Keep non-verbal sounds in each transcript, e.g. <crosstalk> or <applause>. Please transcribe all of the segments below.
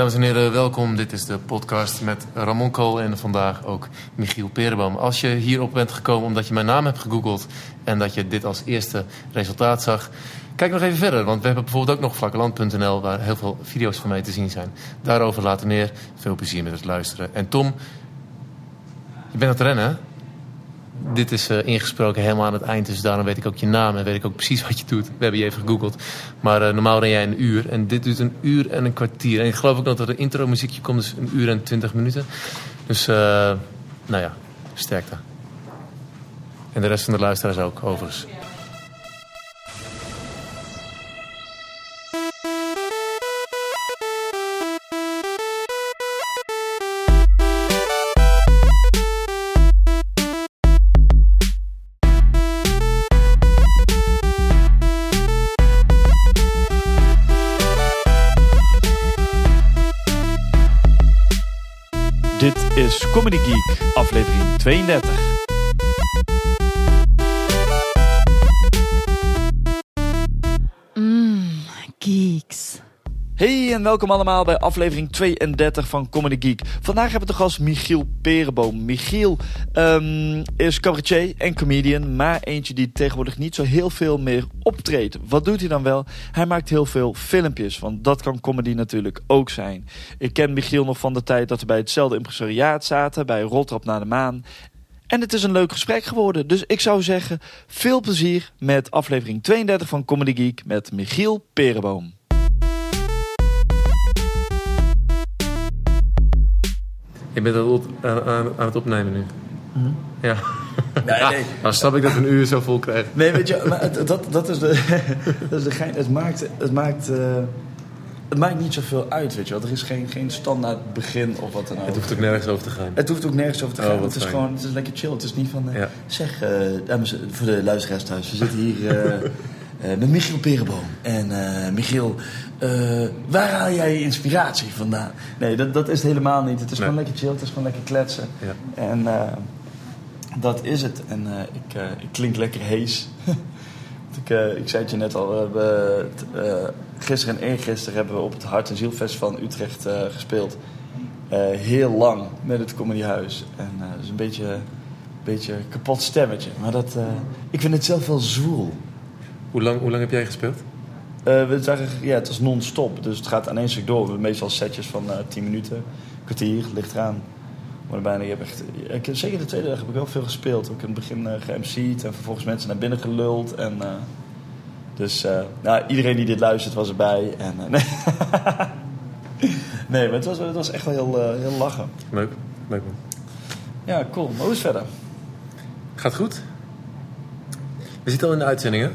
Dames en heren, welkom. Dit is de podcast met Ramon Kool en vandaag ook Michiel Perenboom. Als je hierop bent gekomen omdat je mijn naam hebt gegoogeld en dat je dit als eerste resultaat zag, kijk nog even verder. Want we hebben bijvoorbeeld ook nog vlakkeland.nl waar heel veel video's van mij te zien zijn. Daarover later meer. Veel plezier met het luisteren. En Tom, je bent aan het rennen, hè? Dit is uh, ingesproken helemaal aan het eind, dus daarom weet ik ook je naam en weet ik ook precies wat je doet. We hebben je even gegoogeld. Maar uh, normaal ren jij een uur en dit duurt een uur en een kwartier. En ik geloof ook nog dat er een intro muziekje komt, dus een uur en twintig minuten. Dus, uh, nou ja, sterkte. En de rest van de luisteraars ook, overigens. Welkom allemaal bij aflevering 32 van Comedy Geek. Vandaag hebben we te gast Michiel Perenboom. Michiel um, is cabaretier en comedian, maar eentje die tegenwoordig niet zo heel veel meer optreedt. Wat doet hij dan wel? Hij maakt heel veel filmpjes, want dat kan comedy natuurlijk ook zijn. Ik ken Michiel nog van de tijd dat we bij hetzelfde impresariaat zaten, bij Roltrap naar de Maan. En het is een leuk gesprek geworden. Dus ik zou zeggen, veel plezier met aflevering 32 van Comedy Geek met Michiel Perenboom. Je bent aan, aan, aan het opnemen nu. Mm. Ja. Nee, nee. Dan <laughs> snap ik dat een uur zo vol krijgen. Nee, weet je, maar het, dat, dat is de, <laughs> dat is de gein. Het maakt, het, maakt, uh, het maakt niet zoveel uit, weet je wel. Er is geen, geen standaard begin of wat dan ook. Het hoeft ook nergens over te gaan. Het hoeft ook nergens over te Oh, gaan. wat het is fijn. gewoon, het is lekker chill. Het is niet van, uh, Ja. zeg, uh, dames, voor de luisteraars thuis. We zitten hier uh, met Michiel Perenboom. En Michiel, waar haal jij je inspiratie vandaan? Nee, dat, dat is het helemaal niet. Het is Nee. gewoon lekker chill. Het is gewoon lekker kletsen. Ja. En dat is het. En uh, ik, ik klink lekker hees. <laughs> ik, ik zei het je net al. We gisteren en eergisteren hebben we op het Hart en Zielfestival in Utrecht gespeeld. heel lang met het Comedyhuis. En dat is een beetje, een beetje kapot stemmetje. Maar dat, ik vind het zelf wel zwoel. Hoe lang, hoe lang heb jij gespeeld? We zagen, ja, het was non-stop. Dus het gaat aan één stuk door. We hebben meestal setjes van 10 minuten. kwartier, ligt eraan. Maar bijna, heb echt, ik, zeker de tweede dag heb ik wel veel gespeeld. Ook in het begin uh, ge-MC'd en vervolgens mensen naar binnen geluld. En, uh, dus uh, nou, iedereen die dit luistert was erbij. En, uh, <laughs> nee. nee, maar het was, het was echt wel heel, uh, heel lachen. Leuk. Leuk man. Ja, cool. Maar hoe is het verder? Gaat goed? We zitten al in de uitzending, hè?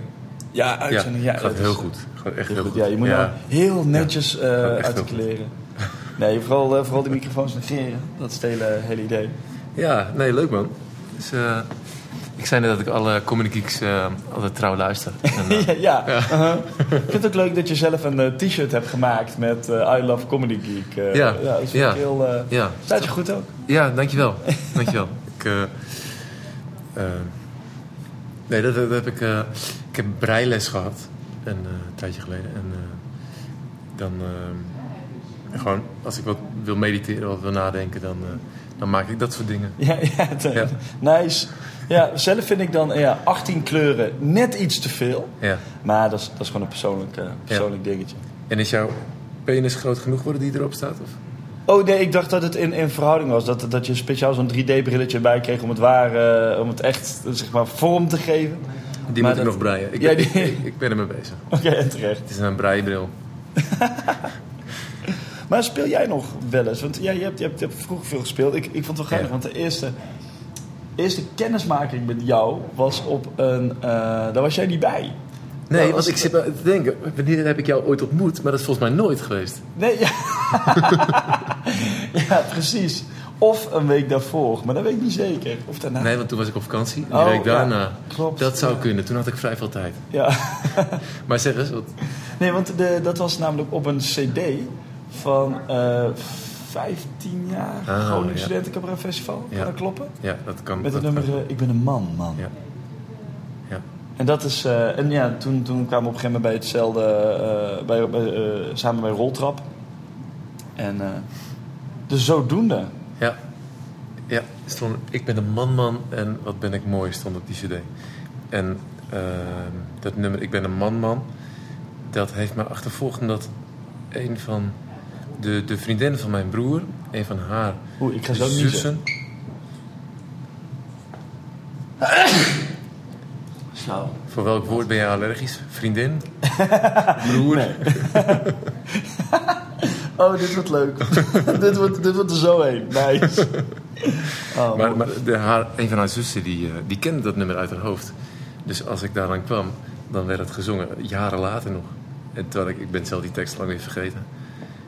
Ja, uitzending. Ja, gaat heel goed. Gaat echt Heel goed. Ja, je moet nou heel netjes heel articuleren. Nee, vooral, uh, vooral die <laughs> microfoons negeren. Dat is het hele, hele idee. Ja, nee, leuk man. Dus, uh, ik zei net dat ik alle Comedy Geeks uh, altijd trouw luister. <laughs> En, uh, ja, ja. Uh-huh. Ik vind het ook leuk dat je zelf een t-shirt hebt gemaakt met I Love Comedy Geek. Ja. ja, dat Ja. heel. Ja. Staat je goed ook? Ja, dankjewel. dankjewel. <laughs> ik, nee, dat, dat heb ik... Uh, ik heb breiles gehad. Een uh, tijdje geleden. En uh, dan... Gewoon, als ik wat wil mediteren of wil nadenken, dan, dan maak ik dat soort dingen. Ja, <laughs> ja, Ja. nice. Ja, zelf vind ik dan ja, 18 kleuren net iets te veel. Ja. Maar dat is, dat is gewoon een persoonlijk, persoonlijk dingetje. En is jouw penis groot genoeg worden die erop staat? Of? Oh nee, ik dacht dat het in, in verhouding was. Dat, dat je speciaal zo'n 3D-brilletje bij kreeg om het waar, uh, om het echt zeg maar, vorm te geven. Die Maar moet ik nog breien. Ik, Ja, ben, die- ik, ik ben ermee bezig. <laughs> Oké, terecht. Het is een breiebril. <laughs> Maar speel jij nog wel eens? Want ja, je, hebt, je, hebt, je hebt vroeger veel gespeeld. Ik, ik vond het wel Ja. want de eerste, eerste kennismaking met jou was op een... uh, daar was jij niet bij. Nee, want ik zit maar te denken, wanneer heb ik jou ooit ontmoet? Maar dat is volgens mij nooit geweest. Nee, ja. <laughs> <laughs> ja, precies. Of een week daarvoor, maar dat weet ik niet zeker. Of daarna. Nee, want toen was ik op vakantie. En die Oh, week ja, daarna. klopt. Dat zou Ja. kunnen. Toen had ik vrij veel tijd. Ja. <laughs> Maar zeg eens, wat... Nee, want de, dat was namelijk op een cd van eh 15 jaar Ah, Groningen ja. Studentencabaret Festival. Kan Ja. dat kloppen? Ja, dat kan. Met het nummer kan. eh, Ik ben een man, man. Ja. Ja. En dat is... eh, en ja, toen, toen kwamen we op een gegeven moment bij hetzelfde... bij, bij, samen bij Roltrap. En uh, dus zodoende. Ja. Ja, stond, ik ben een man-man en wat ben ik mooi stond op die cd. En uh, dat nummer Ik ben een man-man, dat heeft me achtervolgd omdat een van de, de vriendinnen van mijn broer, een van haar Oeh, ik ga zo zussen... Zo. Voor welk woord ben je allergisch? Vriendin? Broer? <laughs> Oh, dit wordt leuk. <laughs> dit, wordt, dit wordt er zo heen. Nice. <laughs> Oh, maar maar de, haar, een van haar zussen die, uh, die kende dat nummer uit haar hoofd. Dus als ik daar dan kwam, dan werd het gezongen. Jaren later nog. En terwijl ik, ik ben zelf die tekst lang weer vergeten.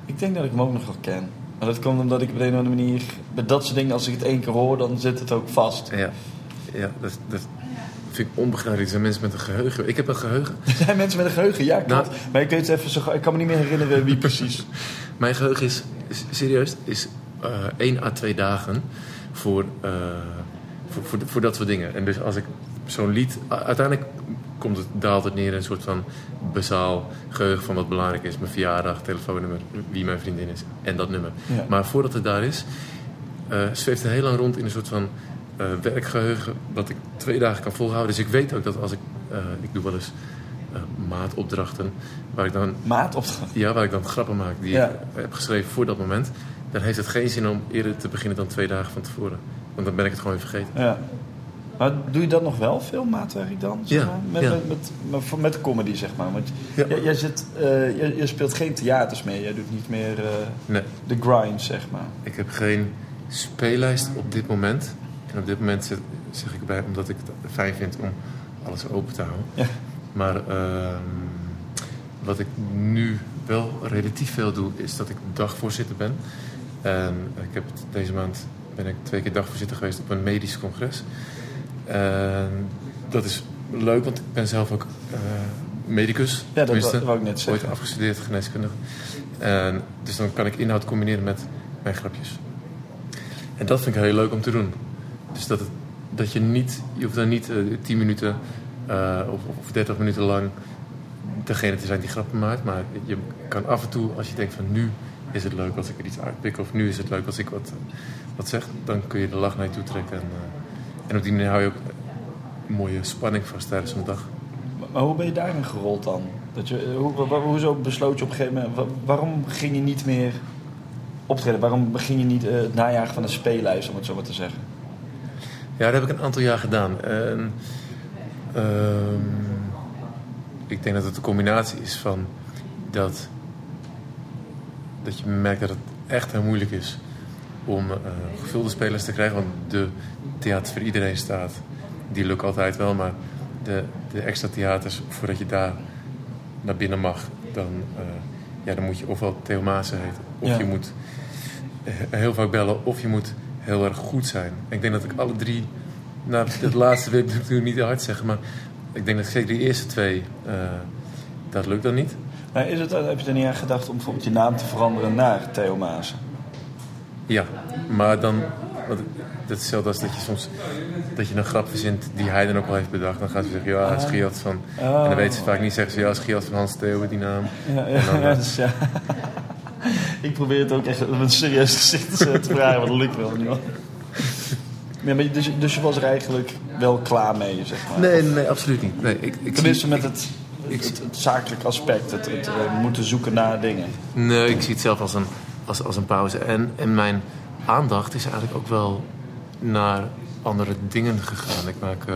Ik denk dat ik hem ook nog wel ken. Maar dat komt omdat ik op een of andere manier... Met dat soort dingen, als ik het één keer hoor, dan zit het ook vast. Ja, ja dat, dat vind ik onbegrijpelijk. Er zijn mensen met een geheugen. Ik heb een geheugen. <laughs> Er zijn mensen met een geheugen, ja, klopt. Nou, maar ik weet even zo... Ik kan me niet meer herinneren wie precies. Mijn geheugen is, is serieus, is uh, één à twee dagen voor, uh, voor, voor, voor, dat soort dingen. En dus als ik zo'n lied... Uiteindelijk komt het, daalt het neer in een soort van bazaal geheugen van wat belangrijk is. Mijn verjaardag, telefoonnummer, wie mijn vriendin is en dat nummer. Ja. Maar voordat het daar is, uh, zweeft het heel lang rond in een soort van werkgeheugen... wat ik twee dagen kan volhouden. Dus ik weet ook dat als ik... Ik doe wel eens maatopdrachten waar ik dan... Maatopdrachten? Ja, waar ik dan grappen maak die Ja. ik heb geschreven voor dat moment. Dan heeft het geen zin om eerder te beginnen dan twee dagen van tevoren. Want dan ben ik het gewoon weer vergeten. Ja. Maar doe je dat nog wel, veel maatwerk dan? Zeg Ja, maar? Met, ja. met, met, met, comedy, zeg maar. Want Ja. jij, jij zit, eh, jij, jij speelt geen theaters meer. Jij doet niet meer eh, Nee, de grind, zeg maar. ik heb geen speellijst op dit moment. En op dit moment zeg, zeg ik erbij omdat ik het fijn vind om alles open te houden. Maar ehm, wat ik nu wel relatief veel doe, is dat ik dagvoorzitter ben. En ik heb deze maand ben ik twee keer dagvoorzitter geweest op een medisch congres. En dat is leuk, want ik ben zelf ook eh, medicus. Ja, dat Tenminste, wou- wou ik net Ooit zeggen. afgestudeerd geneeskundige. En dus dan kan ik inhoud combineren met mijn grapjes. En dat vind ik heel leuk om te doen. Dus dat, het, dat je niet, je hoeft dan niet eh 10 minuten eh, of, of 30 minuten lang degene te zijn die grappen maakt. Maar je kan af en toe, als je denkt van nu is het leuk als ik er iets uitpik. Of nu is het leuk als ik wat, wat zeg. Dan kun je de lach naar je toe trekken. En, eh, en op die manier hou je ook een mooie spanning vast tijdens een dag. Maar, hoe ben je daarin gerold dan? Dat je, hoe, wa- wa- hoezo besloot je op een gegeven moment... wa- waarom ging je niet meer optreden? Waarom begin je niet eh, het najagen van een speellijst, om het zo maar te zeggen? Ja, dat heb ik een aantal jaar gedaan. En, ehm, ik denk dat het een combinatie is van dat, dat je merkt dat het echt heel moeilijk is om eh, gevulde spelers te krijgen. Want de theater voor iedereen staat, die lukt altijd wel. Maar de, de extra theaters, voordat je daar naar binnen mag, dan, eh, ja, dan moet je ofwel Theo Maassen heten. Of Ja. je moet eh, heel vaak bellen, of je moet heel erg goed zijn. En ik denk dat ik alle drie, nou, het laatste wil ik natuurlijk niet te hard zeggen, maar ik denk dat zeker die eerste twee, eh, dat lukt dan niet. Maar is het, heb je er niet aan gedacht om bijvoorbeeld je naam te veranderen naar Theo? Ja, maar dan, want dat is hetzelfde als dat je soms dat je een grap verzint die hij dan ook al heeft bedacht. Dan gaan ze zeggen, ja, is Giat van... Oh. En dan weten ze vaak niet, zeggen ze, ja, Giat van Hans Theo, die naam. Ja, En dan, ja, eh, dus ja. <laughs> ik probeer het ook echt op een serieus gezicht te te vragen, maar dat lukt wel niet. Ja, maar dus, dus je was er eigenlijk wel klaar mee, zeg maar. Nee, nee, absoluut niet. Nee, ik, ik Tenminste met het, het, het, het zakelijk aspect, het, het eh, moeten zoeken naar dingen. Nee, ik zie het zelf als een, als, als een pauze. En, en mijn aandacht is eigenlijk ook wel naar andere dingen gegaan. Ik maak eh,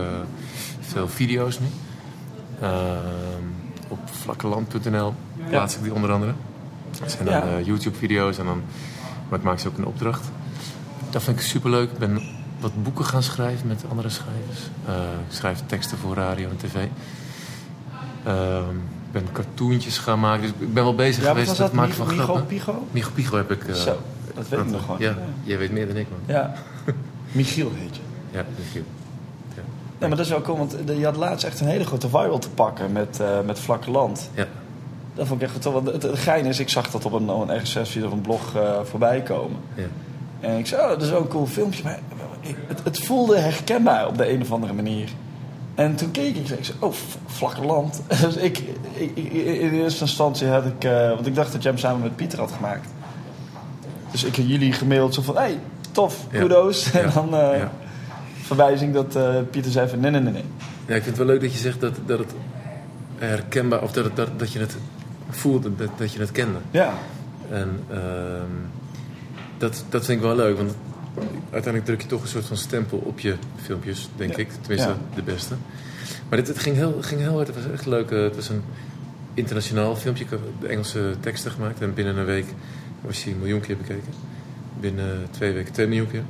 veel video's nu. Ehm, op vlakkeland.nl plaats ik die onder andere. Dat zijn dan Ja. eh, YouTube-video's en dan maar ik maak ze ook een opdracht. Dat vind ik superleuk. Ik ben wat boeken gaan schrijven met andere schrijvers. Eh, ik schrijf teksten voor radio en tv. Ehm, ik ben cartoontjes gaan maken. Dus ik ben wel bezig Ja, geweest met dat? het maken van Migo, grappen. Pigo? Migo Pigo heb ik... eh, Zo, dat weet ik nog gewoon. Ja, jij weet meer dan ik, man. Ja. <laughs> Michiel heet je. Ja, Michiel. Ja. Ja, maar dat is wel cool, want je had laatst echt een hele grote viral te pakken met, eh met Vlakke Land. Ja. Dat vond ik echt goed. Want het, het gein is, ik zag dat op een, een RSS of een blog eh, voorbij komen. Ja. En ik zei, oh, dat is wel een cool filmpje. Maar ik- het, het voelde herkenbaar op de een of andere manier. En toen keek ik en ik zei, oh, v- vlakke land. <laughs> Dus ik, ik, in eerste instantie had ik... eh, want ik dacht dat jij hem samen met Pieter had gemaakt. Dus ik heb jullie gemaild zo van, hey, tof, kudos. Ja. <laughs> En dan eh, Ja. verwijzing dat eh, Pieter zei van, nee, nee, nee, nee. Ja, ik vind het wel leuk dat je zegt dat, dat het herkenbaar, of dat, het, dat, dat je het voelde, dat, dat je het kende. Ja, En ehm, dat, dat vind ik wel leuk, want uiteindelijk druk je toch een soort van stempel op je filmpjes, denk Ja. ik. Tenminste, Ja. de beste. Maar dit, het ging heel, ging heel hard, het was echt leuk. eh, Het was een internationaal filmpje, ik heb de Engelse teksten gemaakt. En binnen een week was hij een miljoen keer bekeken. Binnen twee weken twee miljoen keer.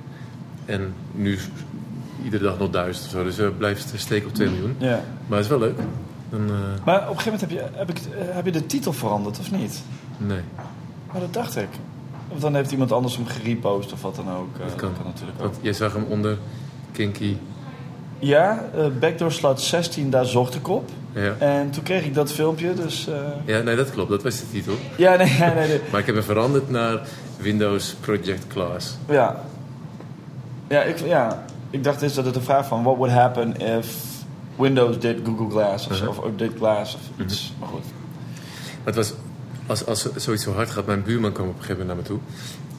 En nu iedere dag nog duizend of zo, dus het blijft steken op twee miljoen. ja. Maar het is wel leuk. Dan, eh, Maar op een gegeven moment heb je, heb, ik, eh, heb je de titel veranderd, of niet? nee. Maar dat dacht ik. Of dan heeft iemand anders hem gerepost of wat dan ook. eh, Dat kan. natuurlijk ook. Jij zag hem onder Kinky. Ja, eh Backdoor Slot 16, daar zocht ik op. Ja. En toen kreeg ik dat filmpje, dus... eh, ja, nee, dat klopt. Dat was de titel. Ja, nee, nee, nee. nee. Maar ik heb hem veranderd naar Windows Project Class. Ja. Ja ik, ja, ik dacht eens dat het een vraag van... What would happen if Windows did Google Glass of, Uh-huh. of, of did Glass of iets. Maar goed. Maar het was, als, als zoiets zo hard gaat, mijn buurman kwam op een gegeven moment naar me toe.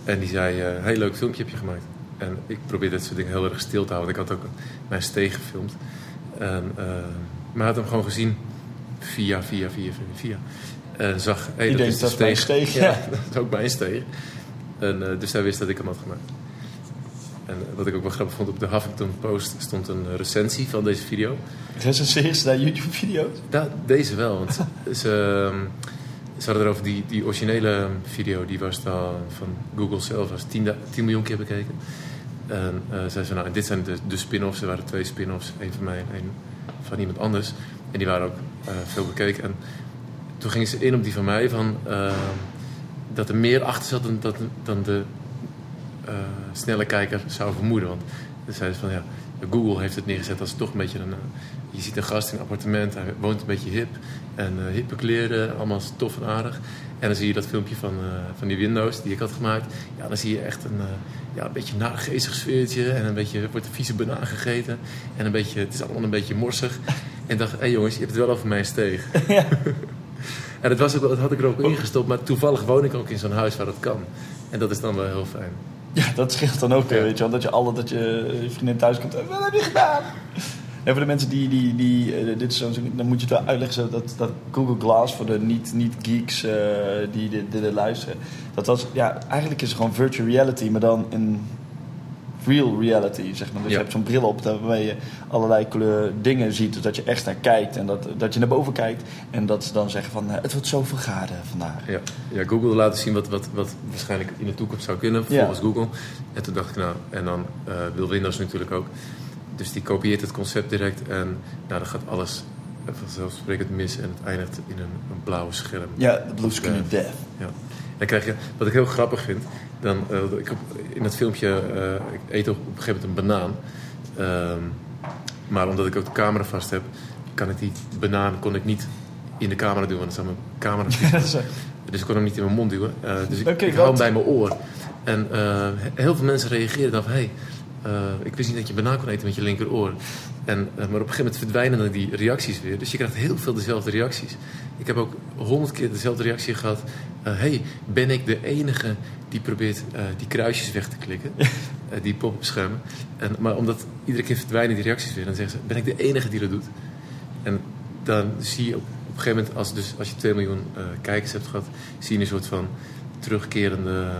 En die zei, eh heel leuk filmpje heb je gemaakt. En ik probeerde dit soort dingen heel erg stil te houden. Ik had ook mijn steeg gefilmd. En, eh, maar hij had hem gewoon gezien via, via, via, via. En zag, hey, dat denkt, is dat is mijn steeg. <laughs> Ja, dat is ook mijn steeg. En, eh, dus hij wist dat ik hem had gemaakt. En wat ik ook wel grappig vond, op de Huffington Post stond een recensie van deze video. Recenseer ze daar YouTube-video's? Ja, deze wel. Want <laughs> ze, ehm, ze hadden erover die, die originele video, die was dan van Google zelf, was 10, da- 10 miljoen keer bekeken. En eh zeiden ze, nou, en dit zijn de, spin-offs. Er waren twee spin-offs, één van mij en één van iemand anders. En die waren ook eh, veel bekeken. En toen gingen ze in op die van mij, van, ehm, dat er meer achter zat dan, dan de eh, snelle kijker zou vermoeden. Want ze zeiden ze van, ja, Google heeft het neergezet als toch een beetje een... eh, je ziet een gast in een appartement, hij woont een beetje hip. En eh, hippe kleren, allemaal tof en aardig. En dan zie je dat filmpje van, eh, van die Windows die ik had gemaakt. Ja, dan zie je echt een, eh, ja, een beetje naargeestig sfeertje. En een beetje wordt een vieze banaan gegeten. En een beetje, het is allemaal een beetje morsig. En ik dacht, hé hey jongens, je hebt het wel over mijn steeg. <laughs> <laughs> en dat, was ook, dat had ik er ook ingestopt. Maar toevallig woon ik ook in zo'n huis waar dat kan. En dat is dan wel heel fijn. Ja, dat scheelt dan ook weer, Ja. weet je wel. Dat je, alle, dat je je vriendin thuis komt en wat heb je gedaan? En voor de mensen die, die, die eh, dit is zo, dan moet je het wel uitleggen zo dat, dat Google Glass voor de niet, niet geeks eh, die dit, dit luisteren. Dat was, ja, eigenlijk is het gewoon virtual reality, maar dan in real reality, zeg maar. Dus Ja. je hebt zo'n bril op waarmee je allerlei kleur dingen ziet, dus dat je echt naar kijkt en dat, dat je naar boven kijkt. En dat ze dan zeggen van, eh, het wordt zoveel graden vandaag. Ja, ja Google wil laten zien wat, wat, wat waarschijnlijk in de toekomst zou kunnen, volgens Ja. Google. En toen dacht ik, nou, en dan wil Windows natuurlijk ook. Dus die kopieert het concept direct en nou, dan gaat alles vanzelfsprekend mis en het eindigt in een, een blauwe scherm. Ja, de blue screen of death. Ja. Dan krijg je, wat ik heel grappig vind, dan, eh, ik heb in dat filmpje, eh, ik eet op een gegeven moment een banaan. Ehm, maar omdat ik ook de camera vast heb, kan ik die banaan kon ik niet in de camera duwen, want dan zou mijn camera <laughs> Dus ik kon hem niet in mijn mond duwen. Eh, dus ik, Oké, ik hou hem bij mijn oor. En eh, he- heel veel mensen reageerden dan van... Hey, eh, ik wist niet dat je banaan kon eten met je linkeroor. En, eh, maar op een gegeven moment verdwijnen dan die reacties weer. Dus je krijgt heel veel dezelfde reacties. Ik heb ook honderd keer dezelfde reactie gehad. eh, hey, ben ik de enige die probeert die kruisjes weg te klikken? <laughs> Die pop-up schermen. En, maar omdat iedere keer verdwijnen die reacties weer... dan zeggen ze, ben ik de enige die dat doet? En dan zie je op, op een gegeven moment, als, dus, als je 2 miljoen kijkers hebt gehad, zie je een soort van terugkerende.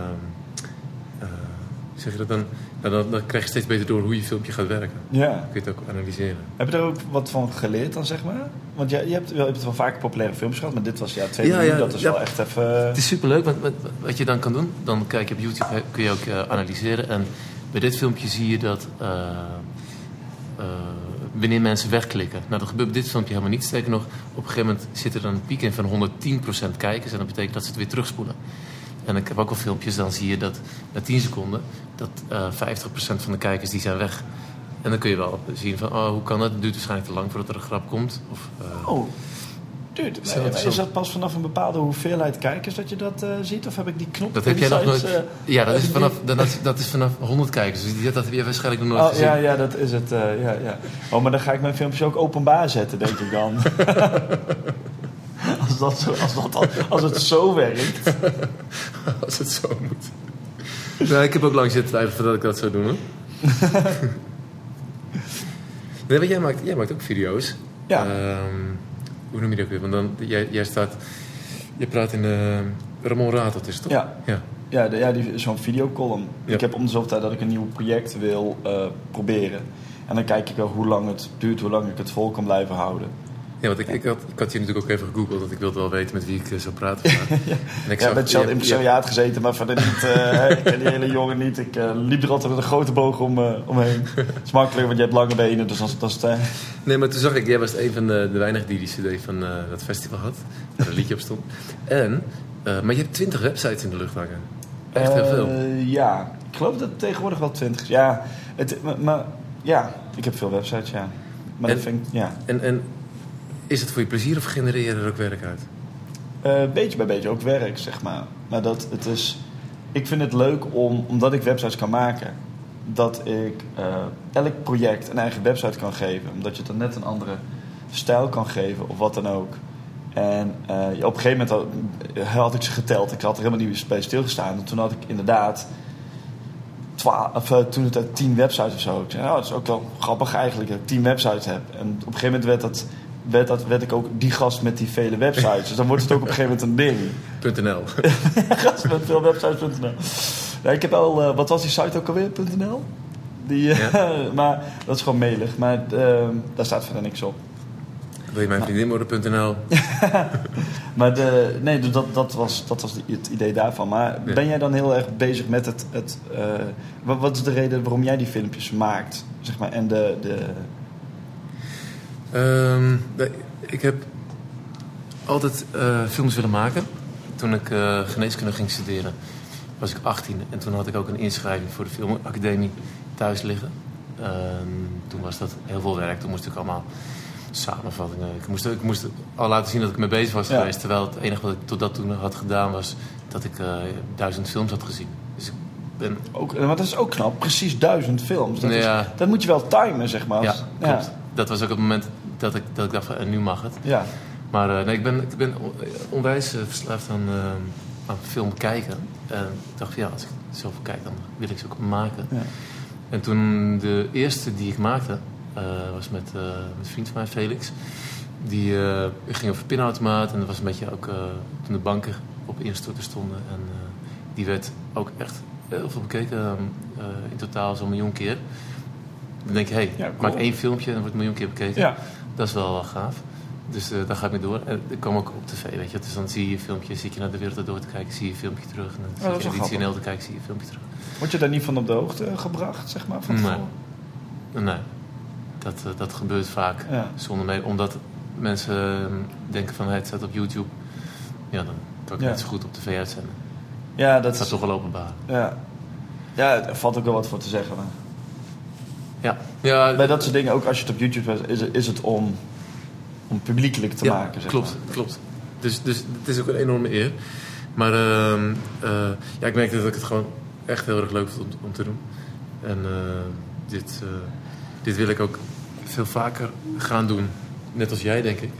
zeg je dat dan? Nou, dan? Dan krijg je steeds beter door hoe je filmpje gaat werken. Ja. Dan kun je het ook analyseren. Heb je er ook wat van geleerd dan, zeg maar? Want je, je, hebt, wel- je hebt wel vaker populaire films gehad, maar dit was ja, twee Ja, minuten. ja, dat is ja. wel echt even... Het is superleuk, want wat, wat je dan kan doen, dan kijk je op YouTube, kun je ook eh, analyseren. En bij dit filmpje zie je dat eh, eh, wanneer mensen wegklikken. Nou, dat gebeurt bij dit filmpje helemaal niet. Sterker nog, op een gegeven moment zit er dan een piek in van 110% kijkers. En dat betekent dat ze het weer terugspoelen. En ik heb ook al filmpjes, dan zie je dat na 10 seconden, dat eh 50% van de kijkers die zijn weg. En dan kun je wel zien van, oh, hoe kan dat? Het duurt waarschijnlijk te lang voordat er een grap komt. Of, eh, Oh, zo. is dat pas vanaf een bepaalde hoeveelheid kijkers dat je dat eh, ziet? Of heb ik die knop Dat heb jij nog nooit. ja, dat is, vanaf, dat, is- dat is vanaf 100 kijkers. Dus die, dat heb je waarschijnlijk nog nooit Oh, gezien. ja, ja, dat is het. ja, ja. Oh, maar dan ga ik mijn filmpjes ook openbaar zetten, denk ik dan. <laughs> als, dat als, dat, al- als het zo werkt. <laughs> Als het zo moet. Nou, ik heb ook lang zitten twijfelen voordat ik dat zou doen. Hoor. <laughs> nee, want jij maakt, jij maakt ook video's. Ja. Ehm, hoe noem je dat weer? Want dan, jij, jij staat... Je praat in de Ramon Ratelt, is het toch? Ja. ja. Ja, de, ja die, zo'n videocolumn. Ja. Ik heb om de zoveel tijd dat ik een nieuw project wil eh, proberen. En dan kijk ik wel hoe lang het duurt, hoe lang ik het vol kan blijven houden. Ja, want ik, ik, had, ik had je natuurlijk ook even gegoogeld, want ik wilde wel weten met wie ik eh, zou praten. vandaag. <laughs> En ik Ja, ik ben zelf in impresariaat gezeten, maar verder niet. eh, <laughs> ik ken die hele jongen niet. Ik eh, liep er altijd met een grote boog om, omheen. Het is makkelijker, want je hebt lange benen, dus dat is, het, <laughs> Nee, maar toen zag ik, jij was een van de, de weinigen die die cd van dat festival had. Waar een liedje op stond. En, maar je hebt twintig websites in de lucht hangen. Echt heel veel. Ja, ik geloof dat het tegenwoordig wel 20 is. Ja, het, maar, maar ja, ik heb veel websites, ja. Maar En- dat vind ik, ja. En, en is het voor je plezier of genereer je er ook werk uit? Eh, beetje bij beetje ook werk, zeg maar. Maar dat het is. Ik vind het leuk om, omdat ik websites kan maken, dat ik eh, elk project een eigen website kan geven. Omdat je het dan net een andere stijl kan geven of wat dan ook. En eh, op een gegeven moment had, ik ze geteld. Ik had er helemaal niet bij stilgestaan. En toen had ik inderdaad twaalf, toen het uit tien websites of zo. Ik zei, nou, dat is ook wel grappig eigenlijk dat ik tien websites heb. En op een gegeven moment werd dat, werd dat werd ik ook die gast met die vele websites. Dus dan wordt het ook op een gegeven moment een ding. .nl. <laughs> Gast met veel websites.nl. Ja, ik heb al, eh, wat was die site ook alweer? .nl? Die, eh, <laughs> maar dat is gewoon mailig. Maar eh, daar staat verder niks op. Wil je mijn vriendin worden.nl? <laughs> Maar de, nee, dus dat, dat was, dat was het idee daarvan. Maar Ja. ben jij dan heel erg bezig met het... het eh, wat, wat is de reden waarom jij die filmpjes maakt? Zeg maar, en de... de Ehm, ik heb altijd eh, films willen maken. Toen ik eh, geneeskunde ging studeren was ik 18. En toen had ik ook een inschrijving voor de filmacademie thuis liggen. Ehm, toen was dat heel veel werk. Toen moest ik allemaal samenvattingen... Ik moest, ik moest al laten zien dat ik mee bezig was Ja. geweest. Terwijl het enige wat ik tot dat toen had gedaan was... dat ik eh, duizend films had gezien. Dus ik ben... ook, maar dat is ook knap. Precies duizend films. Dat, is- dat moet je wel timen, zeg maar. Ja, klopt. Dat was ook het moment dat ik, dat ik dacht van, en nu mag het. Ja. Maar eh, nee, ik ben, ik ben on- onwijs eh, verslaafd aan, eh, aan film kijken. En ik dacht van ja, als ik zoveel kijk, dan wil ik ze ook maken. Ja. En toen de eerste die ik maakte, eh, was met, eh, met een vriend van mij, Felix. Die eh, ging over pinautomaat en dat was een beetje ook eh, toen de banken op instorten stonden. En eh, die werd ook echt heel veel bekeken, eh, in totaal zo'n miljoen keer. Dan denk je, hé, hey, Ja, cool. maak één filmpje en dan wordt een miljoen keer bekeken. Ja. Dat is wel, wel gaaf. Dus eh, daar ga ik mee door. En ik kwam ook op tv, weet je. Dus dan zie je een filmpje, zit je naar de wereld door te kijken, zie je een filmpje terug. En dan Oh, zit je te kijken, zie je een filmpje terug. Word je daar niet van op de hoogte gebracht, zeg maar? Van Nee. tevoren? Nee, dat, eh, dat gebeurt vaak Ja. zonder mee. Omdat mensen eh, denken van hey, het staat op YouTube. Ja, dan kan ik Ja. net zo goed op tv uitzenden. Ja, dat is... toch wel openbaar. Ja. ja, er valt ook wel wat voor te zeggen. Maar. Ja, ja, Bij dat soort dingen, ook als je het op YouTube zet, is, het- is het om, om publiekelijk te ja, maken. Zeg klopt, maar. klopt. Dus, dus het is ook een enorme eer. Maar ehm, eh, ja, ik merkte dat ik het gewoon echt heel erg leuk vond om, om te doen. En eh, dit, eh, dit wil ik ook veel vaker gaan doen. Net als jij, denk ik.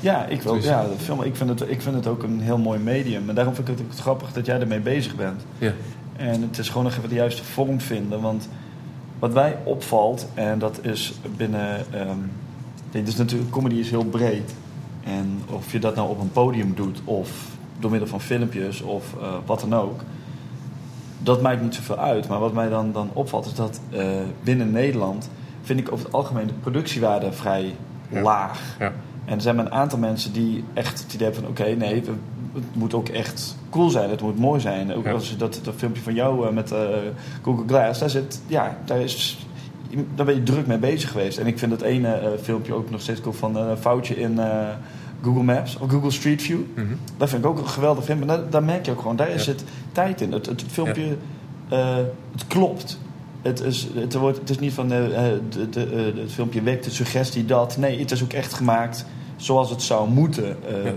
Ja, ik, wil, ja film, ik, vind het, ik vind het ook een heel mooi medium. En daarom vind ik het ook grappig dat jij ermee bezig bent. Ja, En het is gewoon nog even de juiste vorm vinden. Want wat mij opvalt, en dat is binnen. dit is natuurlijk, comedy is heel breed. En of je dat nou op een podium doet, of door middel van filmpjes, of eh, wat dan ook. Dat maakt niet zoveel uit. Maar wat mij dan, dan opvalt, is dat eh, binnen Nederland. vind ik over het algemeen de productiewaarde vrij Ja. laag. ja. En er zijn maar een aantal mensen die echt het idee hebben van... oké, nee, we- het moet ook echt cool zijn. Het moet mooi zijn. Ook Ja. als dat, dat filmpje van jou eh, met eh, Google Glass... Daar, zit, ja, daar, is, daar ben je druk mee bezig geweest. En ik vind het ene eh, filmpje ook nog steeds cool van een foutje in Google Maps... of Google Street View. Mhm. Dat vind ik ook een geweldig filmpje. Maar daar, daar merk je ook gewoon, daar Ja. zit tijd in. Het, het, het filmpje, het klopt. Het is, het, wordt, het is niet van de, de, het filmpje wekt de suggestie dat. Nee, het is ook echt gemaakt zoals het zou moeten. eh,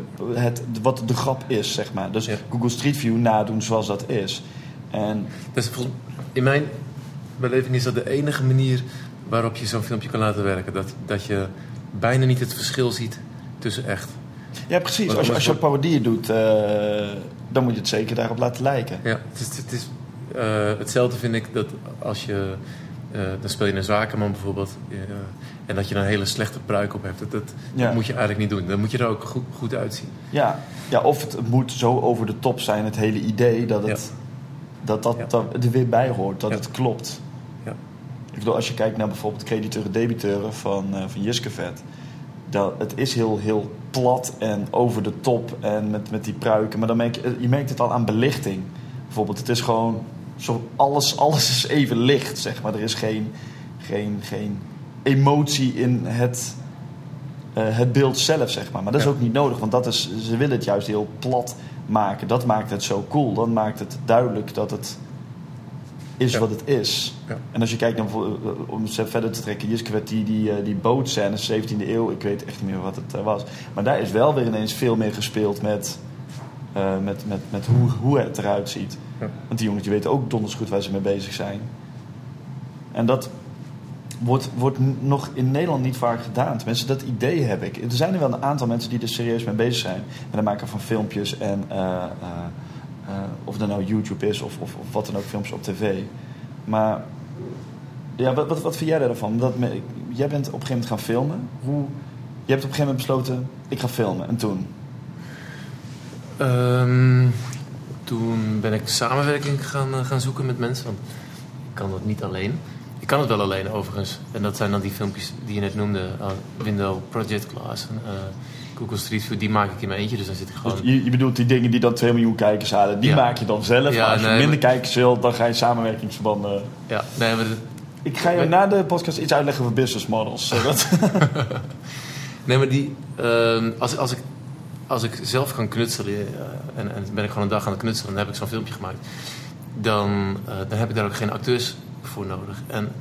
het, wat de grap is, zeg maar. Dus Ja. Google Street View nadoen zoals dat is. En volgens- in mijn beleving is dat de enige manier waarop je zo'n filmpje kan laten werken. Dat, dat je bijna niet het verschil ziet tussen echt. ja, precies. Als je, als je parodieën doet, eh, dan moet je het zeker daarop laten lijken. Ja, het is, het is, Eh, hetzelfde vind ik dat als je... eh, dan speel je een zakenman bijvoorbeeld. eh, en dat je dan een hele slechte pruik op hebt. Dat, dat, Ja. dat moet je eigenlijk niet doen. Dan moet je er ook goed, goed uitzien. Ja. ja, of het moet zo over de top zijn, het hele idee, dat het, dat, dat, dat er weer bij hoort, dat het klopt. Ja. Ik bedoel, als je kijkt naar bijvoorbeeld crediteuren debiteuren van, eh van Jiskevet. Dat, het is heel, heel plat en over de top en met, met die pruiken. Maar dan merk je, je merkt het al aan belichting. Bijvoorbeeld, het is gewoon... Zo, alles, alles is even licht, zeg maar. Er is geen, geen, geen emotie in het, eh, het beeld zelf, zeg maar. Maar dat is Ja. ook niet nodig, want dat is, ze willen het juist heel plat maken. Dat maakt het zo cool. Dan maakt het duidelijk dat het is Ja. wat het is. Ja. En als je kijkt naar eh, om het verder te trekken, Jiskewet, die, die, eh, die bootscène, 17e eeuw, ik weet echt niet meer wat het was. Maar daar is wel weer ineens veel meer gespeeld met, met, met, met hoe, hoe het eruit ziet. Ja. Want die jongens die weten ook donders goed waar ze mee bezig zijn. En dat wordt, wordt nog in Nederland niet vaak gedaan. Tenminste, dat idee heb ik. Er zijn er wel een aantal mensen die er serieus mee bezig zijn. Met het maken van filmpjes en eh, eh, eh, of dat nou YouTube is of, of, of wat dan ook, filmpjes op tv. Maar ja, wat, wat, wat vind jij daarvan? Dat me, jij bent op een gegeven moment gaan filmen. Hoe, je hebt op een gegeven moment besloten, ik ga filmen. En toen? Ehm, toen ben ik samenwerking gaan, eh, gaan zoeken met mensen. Want ik kan dat niet alleen. Ik kan het wel alleen overigens. En dat zijn dan die filmpjes die je net noemde. eh, Window Project Class. en, eh, Google Street View. Die maak ik in mijn eentje. Dus dan zit ik gewoon... Dus je, je bedoelt die dingen die dan 2 miljoen kijkers halen, die Ja. maak je dan zelf. Ja, maar als je nee, minder maar- kijkers wil, dan ga je samenwerkingsverbanden. Ja, nee, maar dat- Ik ga je Nee. na de podcast iets uitleggen over business models. <laughs> zodat- Nee, maar die, ehm, als, als, ik, als ik zelf kan knutselen eh, en, en ben ik gewoon een dag aan het knutselen en dan heb ik zo'n filmpje gemaakt, dan, eh, dan heb ik daar ook geen acteurs voor nodig. En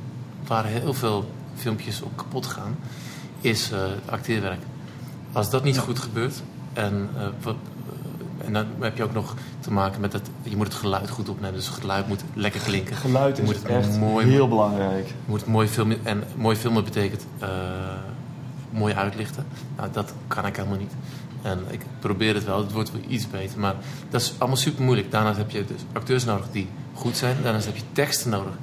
waar heel veel filmpjes op kapot gaan, is eh, acteerwerk. Als dat niet goed gebeurt, en, wat, en dan heb je ook nog te maken met het, je moet het geluid goed opnemen, dus het geluid moet lekker klinken. Geluid is moet het echt mooi heel belangrijk. moet mooi filmen. En mooi filmen betekent mooi uitlichten. Nou, dat kan ik helemaal niet. En ik probeer het wel. Het wordt wel iets beter. Maar dat is allemaal super moeilijk. Daarnaast heb je dus acteurs nodig die goed zijn. Daarnaast heb je teksten nodig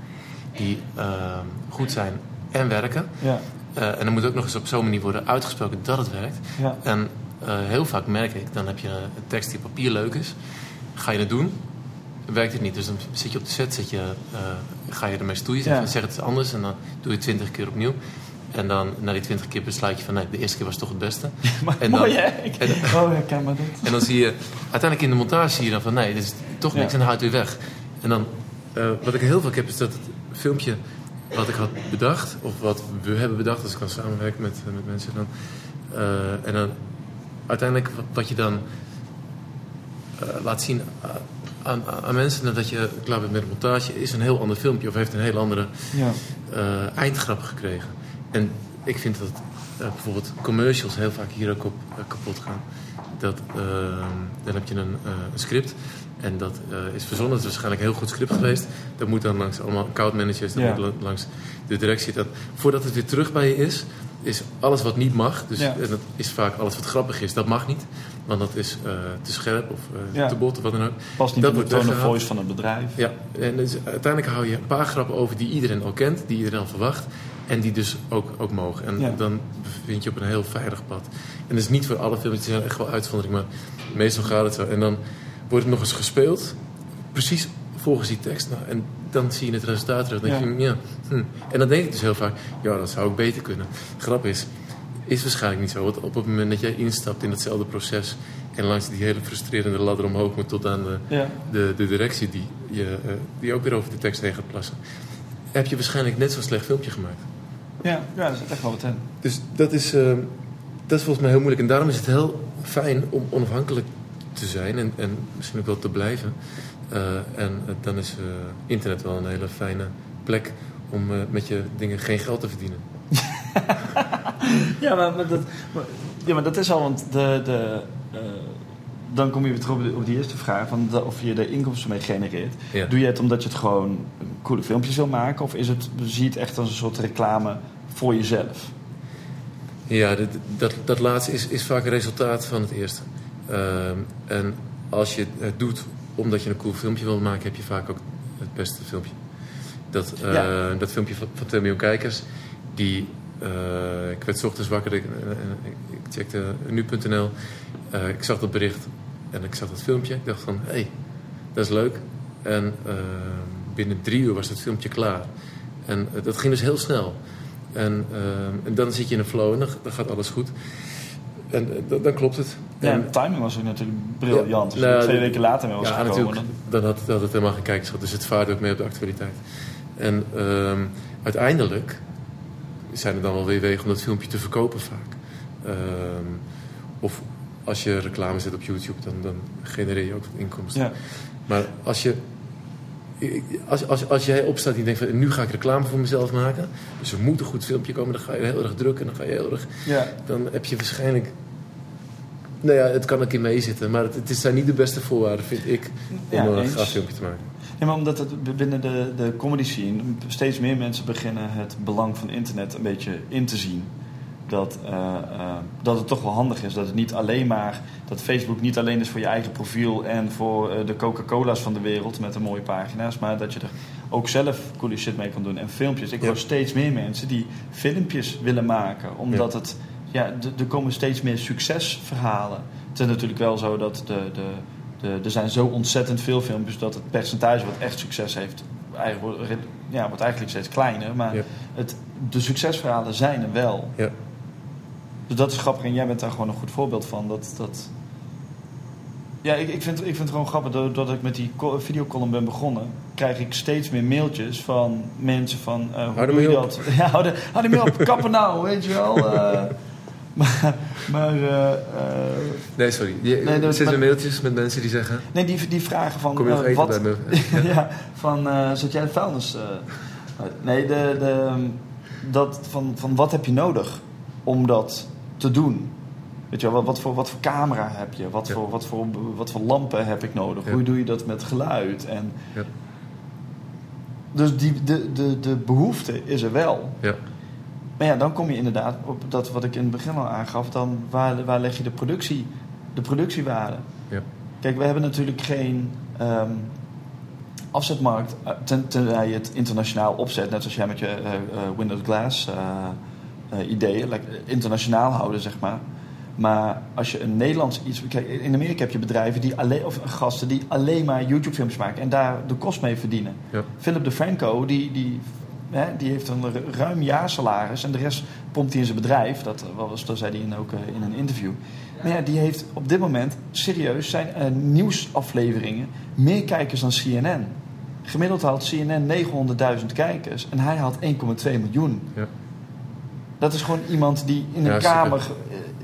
die eh, goed zijn en werken. Ja, Eh, en dan moet ook nog eens op zo'n manier worden uitgesproken dat het werkt. ja. En eh, heel vaak merk ik, dan heb je een tekst die op papier leuk is. Ga je het doen, werkt het niet. Dus dan zit je op de set, zit je, eh, ga je ermee stoeien. Zeg, Ja. zeg het anders en dan doe je het twintig keer opnieuw. En dan na die twintig keer besluit je van nee, de eerste keer was toch het beste. <laughs> Maar En dan- mooi hè? Ik- en- oh, maar dit. En dan zie je, uiteindelijk in de montage zie je dan van nee, dit is toch niks Ja. en dan houdt weer weg. En dan, eh, wat ik heel vaak heb, is dat het filmpje wat ik had bedacht, of wat we hebben bedacht als ik kan samenwerken met, eh, met mensen, dan, eh, en dan uiteindelijk wat- je dan laat zien aan, aan, mensen nadat je klaar bent met de montage, is een heel ander filmpje of heeft een heel andere Ja. eindgrap gekregen. En ik vind dat eh, bijvoorbeeld commercials heel vaak hier ook op eh, kapot gaan. Dat, eh, dan heb je een, eh, een script en dat is verzonnen. Het is waarschijnlijk een heel goed script geweest. Dat moet dan langs allemaal account managers, dat Ja. moet la- langs de directie. Dat, voordat het weer terug bij je is, is alles wat niet mag. Dus Ja. en dat is vaak alles wat grappig is, dat mag niet. Want dat is te scherp of Ja. te bot of wat dan ook. Past niet Dat in de tone of voice van het bedrijf. Ja, en dus uiteindelijk hou je een paar grappen over die iedereen al kent, die iedereen al verwacht. En die dus ook, ook mogen. En Ja. dan bevind je op een heel veilig pad. En dat is niet voor alle films, die zijn echt wel uitzondering, maar meestal gaat het zo. En dan wordt het nog eens gespeeld, precies volgens die tekst. Nou, en dan zie je het resultaat terug. Dan denk je, ja. hm. En dan denk ik dus heel vaak, ja, dat zou ik beter kunnen. Grap is, is waarschijnlijk niet zo. Want op het moment dat jij instapt in hetzelfde proces en langs die hele frustrerende ladder omhoog moet tot aan de, Ja. de, de directie die, je, eh, die ook weer over de tekst heen gaat plassen, heb je waarschijnlijk net zo'n slecht filmpje gemaakt. Ja, ja, er zit echt wel wat in. Dus dat is, eh, dat is volgens mij heel moeilijk. En daarom is het heel fijn om onafhankelijk te zijn en, en misschien ook wel te blijven. Eh, en eh, dan is eh, internet wel een hele fijne plek om met je dingen geen geld te verdienen. <laughs> Ja, maar, maar dat, maar, ja, maar dat is al, want de, de, dan kom je weer terug op, de- op die eerste vraag, van de- of je er inkomsten mee genereert. Ja. Doe je het omdat je het gewoon coole filmpjes wil maken, of is het, zie je het echt als een soort reclame voor jezelf? Ja, dat, dat, dat laatste is, is vaak een resultaat van het eerste. Ehm, en als je het doet omdat je een cool filmpje wil maken, heb je vaak ook het beste filmpje. Dat, eh, Ja. dat filmpje van, van 2 miljoen kijkers, die, eh, ik werd ochtends wakker, ik, eh, ik, ik checkte nu.nl, ik zag dat bericht en ik zag dat filmpje. Ik dacht van, hé, hey, dat is leuk. En eh, binnen drie uur was het filmpje klaar. En dat ging dus heel snel. En, eh, en dan zit je in een flow en dan, dan gaat alles goed. En eh, dan, dan klopt het. Ja, En- de timing was ook natuurlijk briljant. Nou, er twee de- weken later was ja, gekomen. natuurlijk. Dan had, het helemaal geen kijkers gehad. Dus het vaart ook mee op de actualiteit. En ehm, uiteindelijk zijn er dan wel weer wegen om dat filmpje te verkopen vaak. Ehm, of als je reclame zet op YouTube, dan, dan genereer je ook wat inkomsten. Ja. Maar als je... Als, als, als jij opstaat en je denkt van nu ga ik reclame voor mezelf maken. Dus er moet een goed filmpje komen. Dan ga je heel erg drukken. Dan ga je heel erg Ja. dan heb je waarschijnlijk. Nou ja, het kan een keer meezitten, maar het, het is zijn niet de beste voorwaarden, vind ik, om Ja, een gaaf filmpje te maken. Ja, maar omdat het binnen de, de comedy scene steeds meer mensen beginnen het belang van internet een beetje in te zien. Dat, eh, eh, dat het toch wel handig is. Dat het niet alleen maar. Dat Facebook niet alleen is voor je eigen profiel en voor eh, de Coca-Cola's van de wereld met de mooie pagina's. Maar dat je er ook zelf coole shit mee kan doen. En filmpjes. Ik Ja. hoor steeds meer mensen die filmpjes willen maken. Omdat het. Ja, er komen steeds meer succesverhalen. Het is natuurlijk wel zo dat de, de, de, er zijn zo ontzettend veel filmpjes dat het percentage wat echt succes heeft, eigenlijk, wordt- ja, wordt eigenlijk steeds kleiner. Maar Ja. het, de succesverhalen zijn er wel. Ja. Dus dat is grappig en jij bent daar gewoon een goed voorbeeld van. Dat, dat... Ja, ik, ik, vind, ik vind het gewoon grappig doordat ik met die co- videocolumn ben begonnen. Krijg ik steeds meer mailtjes van mensen van. eh, hoe doe je dat? <laughs> Ja, hou, hou ermee op, kappen nou, weet je wel. eh. <laughs> maar maar eh, Nee, sorry. Je, Nee, dat- zitten mailtjes met mensen die zeggen: nee, die, die vragen van. Kom je nog eten wat, bij me? <laughs> ja. van zet jij de vuilnis? nee, de, de, dat van, van wat heb je nodig om dat te doen? Weet je wat, wat, voor, wat voor camera heb je? Wat, Ja. voor, wat, voor, wat voor lampen heb ik nodig? Ja. Hoe doe je dat met geluid? En, Ja. Dus die, de, de, de behoefte is er wel. Ja. Maar ja, dan kom je inderdaad op dat wat ik in het begin al aangaf. Dan waar, waar leg je de, productie, de productiewaarde? Ja. Kijk, we hebben natuurlijk geen ehm, afzetmarkt eh, ten, tenzij je het internationaal opzet. Net zoals jij met je eh, Windows Glass eh, ideeën. eh, internationaal houden, zeg maar. Maar als je een Nederlands iets... Kijk, in Amerika heb je bedrijven die alleen, of gasten die alleen maar YouTube-films maken en daar de kost mee verdienen. Ja. Philip DeFranco, die, die, hè, die heeft een ru- ruim jaarsalaris en de rest pompt hij in zijn bedrijf. Dat, eh, was, dat zei hij in, ook in een interview. Maar ja, die heeft op dit moment serieus zijn nieuwsafleveringen meer kijkers dan CNN. Gemiddeld haalt CNN 900.000 kijkers en hij haalt 1,2 miljoen. Ja. Dat is gewoon iemand die in een kamer,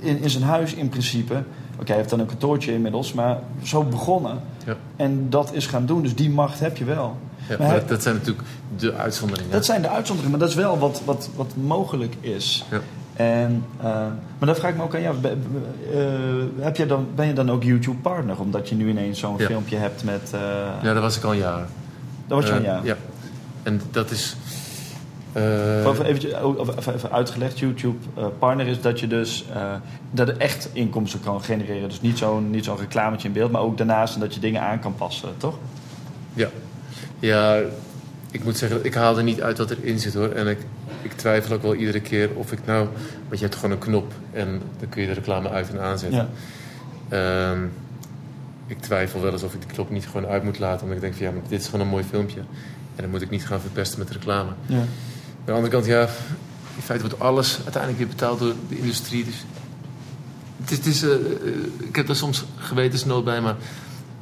eh, in, in zijn huis in principe. Oké, hij heeft dan een kantoortje inmiddels, maar zo begonnen. Ja. En dat is gaan doen, dus die macht heb je wel. Ja, Maar maar hij- dat zijn natuurlijk de uitzonderingen. Dat zijn de uitzonderingen, maar dat is wel wat, wat, wat mogelijk is. Ja. En, eh, maar dan vraag ik me ook aan jou, eh, heb je dan, ben je dan ook YouTube-partner? Omdat je nu ineens zo'n filmpje hebt met... Ja, dat was ik al een jaar. dat was je Eh, een jaar. Ja. En dat is. Eh, oh, even, even uitgelegd, YouTube-partner is dat je dus eh, dat er echt inkomsten kan genereren. Dus niet zo'n niet zo'n reclametje in beeld, maar ook daarnaast dat je dingen aan kan passen, toch? Ja. Ja, ik moet zeggen, ik haal er niet uit wat erin zit hoor. En ik, ik twijfel ook wel iedere keer of ik nou... Want je hebt gewoon een knop en dan kun je de reclame uit en aanzetten. Ja. Ehm, ik twijfel wel eens of ik die knop niet gewoon uit moet laten. Omdat ik denk van ja, maar dit is gewoon een mooi filmpje. En dan moet ik niet gaan verpesten met reclame. ja. Aan de andere kant, ja, in feite wordt alles uiteindelijk weer betaald door de industrie. Dus het is, het is, eh, eh, ik heb er soms gewetensnood bij, maar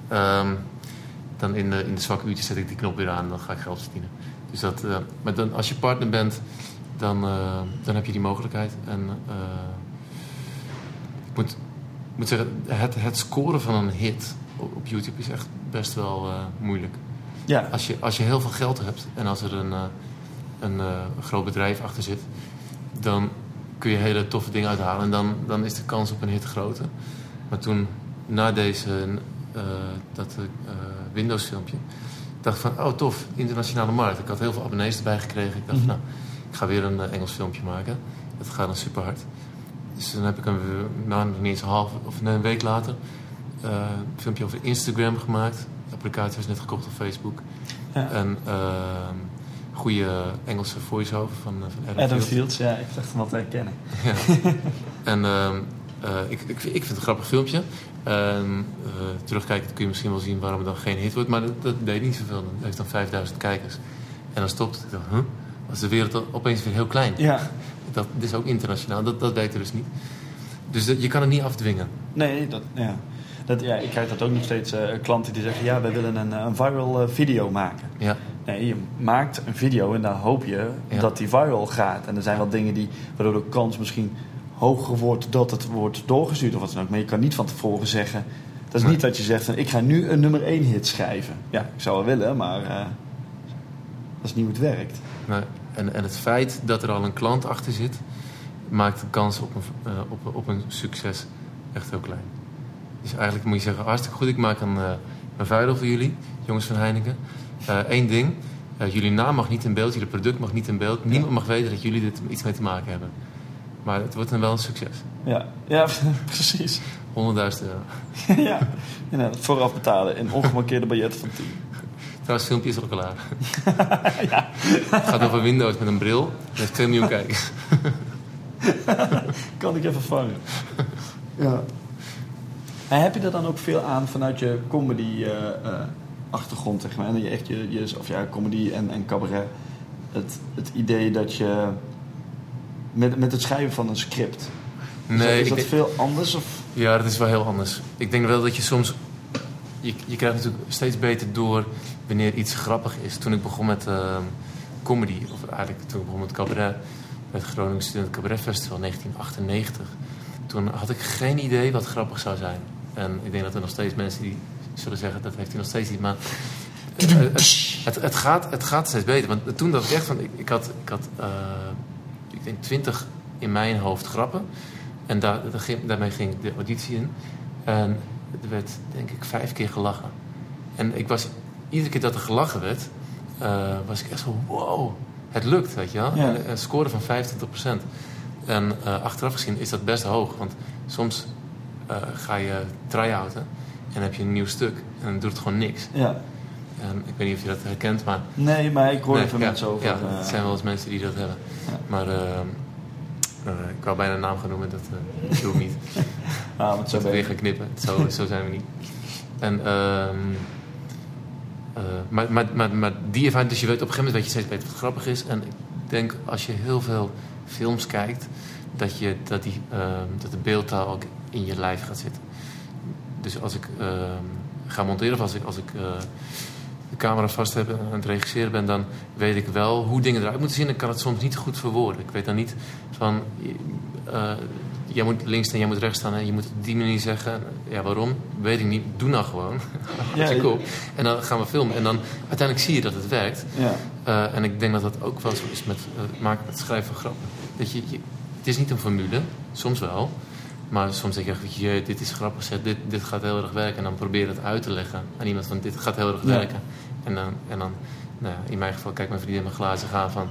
ehm, dan in de, in de zwakke uurtjes zet ik die knop weer aan en dan ga ik geld verdienen. Dus dat, eh, maar dan, als je partner bent, dan, eh, dan heb je die mogelijkheid. En eh, ik moet, moet zeggen, het, het scoren van een hit op, op YouTube is echt best wel eh, moeilijk. ja. Als je, als je heel veel geld hebt en als er een, eh, een, eh, een groot bedrijf achter zit, dan kun je hele toffe dingen uithalen en dan, dan is de kans op een hit groter. Maar toen, na deze, eh, dat eh, Windows filmpje, dacht ik van, oh tof, internationale markt. Ik had heel veel abonnees erbij gekregen. Ik dacht van, nou, ik ga weer een Engels filmpje maken. Dat gaat dan super hard. Dus dan heb ik een, nou, nog niet eens een half, of een week later, een filmpje over Instagram gemaakt. De applicatie was net gekocht op Facebook. Ja. En ehm goede Engelse voice-over van, eh, van Adam, Adam Fields. Fields, ja, ik dacht hem wel te herkennen. Ja. <laughs> en ehm, eh, ik, ik, ik vind het een grappig filmpje. En eh, terugkijkend kun je misschien wel zien waarom het dan geen hit wordt. Maar dat, dat deed niet zoveel. Het heeft dan 5000 kijkers. En dan stopt het. Ik dacht, huh? Was de wereld opeens weer heel klein. Ja, Dat dit is ook internationaal. Dat, dat werkt er dus niet. Dus dat- je kan het niet afdwingen. nee, dat, ja. Dat, ja, ik krijg dat ook nog steeds klanten die zeggen: Ja, wij willen een, een viral video maken. Ja, Nee, je maakt een video en dan hoop je Ja. dat die viral gaat. En er zijn wel dingen die, waardoor de kans misschien hoger wordt dat het wordt doorgestuurd of wat dan ook. Maar je kan niet van tevoren zeggen. Dat is Nee. niet dat je zegt: van, Ik ga nu een nummer 1 hit schrijven. Ja, ik zou wel willen, maar eh, dat is niet hoe het werkt. nee. En, en het feit dat er al een klant achter zit, maakt de kans op een, eh, op, op een succes echt heel klein. Dus eigenlijk moet je zeggen, hartstikke goed, ik maak een, eh een voor jullie, jongens van Heineken. Eén ding, eh, jullie naam mag niet in beeld, jullie product mag niet in beeld. Niemand mag weten dat jullie dit iets mee te maken hebben. Maar het wordt dan wel een succes. Ja, ja <laughs> precies. 100.000 euro. <laughs> ja, inderdaad, vooraf betalen in ongemarkeerde biljetten van 10. Trouwens, het filmpje is al klaar. <laughs> Het gaat over Windows met een bril. Het heeft 2 miljoen kijkers. Kan ik even vangen. ja. En heb je er dan ook veel aan vanuit je comedy eh, eh, achtergrond, zeg maar? En je echt je, je of ja, comedy en, en cabaret. Het, het idee dat je met, met het schrijven van een script. Is dat, Nee, is dat denk- veel anders? Of? Ja, dat is wel heel anders. Ik denk wel dat je soms... Je, je krijgt natuurlijk steeds beter door wanneer iets grappig is. Toen ik begon met ehm, comedy, of eigenlijk toen ik begon met cabaret... met het Groningen Student Cabaret Festival 1998... toen had ik geen idee wat grappig zou zijn. En ik denk dat er nog steeds mensen die zullen zeggen... dat heeft hij nog steeds niet, maar... eh, het, het, het, gaat, het gaat steeds beter. Want toen dacht ik echt van... Ik, ik had, ik had eh, ik denk twintig in mijn hoofd grappen... En daar, daarmee ging ik de auditie in. En er werd, denk ik, vijf keer gelachen. En ik was, iedere keer dat er gelachen werd, eh, was ik echt zo, wow, het lukt, weet je wel. Ja. En een score van 25%. En achteraf gezien is dat best hoog. Want soms ga je try-outen en heb je een nieuw stuk. En dan doet het gewoon niks. Ja. En ik weet niet of je dat herkent, maar... Nee, maar ik hoor Nee, van ja, mensen over. Ja, eh, er zijn wel eens mensen die dat hebben. Ja. Maar eh, eh, ik wou bijna een naam gaan noemen, dat eh, dat doe ik niet. <laughs> ah, zo Dat ben weer gaan knippen. Zo, zo zijn we niet. En, ehm, eh, maar, maar, maar, maar die ervaring, dus je weet op een gegeven moment weet je steeds beter wat grappig is. En ik denk als je heel veel films kijkt, dat, je, dat, die, ehm, dat de beeldtaal ook in je lijf gaat zitten. Dus als ik ehm, ga monteren of als ik, als ik eh, de camera vast heb en aan het regisseren ben, dan weet ik wel hoe dingen eruit moeten zien. Ik kan het soms niet goed verwoorden. Ik weet dan niet van, eh, jij moet links en jij moet rechts staan en je moet op die manier zeggen. Ja, waarom? Weet ik niet. Doe nou gewoon. <laughs> Ja, op. En dan gaan we filmen. En dan uiteindelijk zie je dat het werkt. Ja. Eh, en ik denk dat dat ook wel zo is met het maken, met schrijven van grappen. Dat je, je- het is niet een formule, soms wel. Maar soms denk je echt, je, dit is grappig, zeg, dit, dit gaat heel erg werken. En dan probeer je het uit te leggen aan iemand van, dit gaat heel erg Ja. werken. En dan, en dan nou ja, in mijn geval, kijk mijn vriendin in mijn glazen gaan van,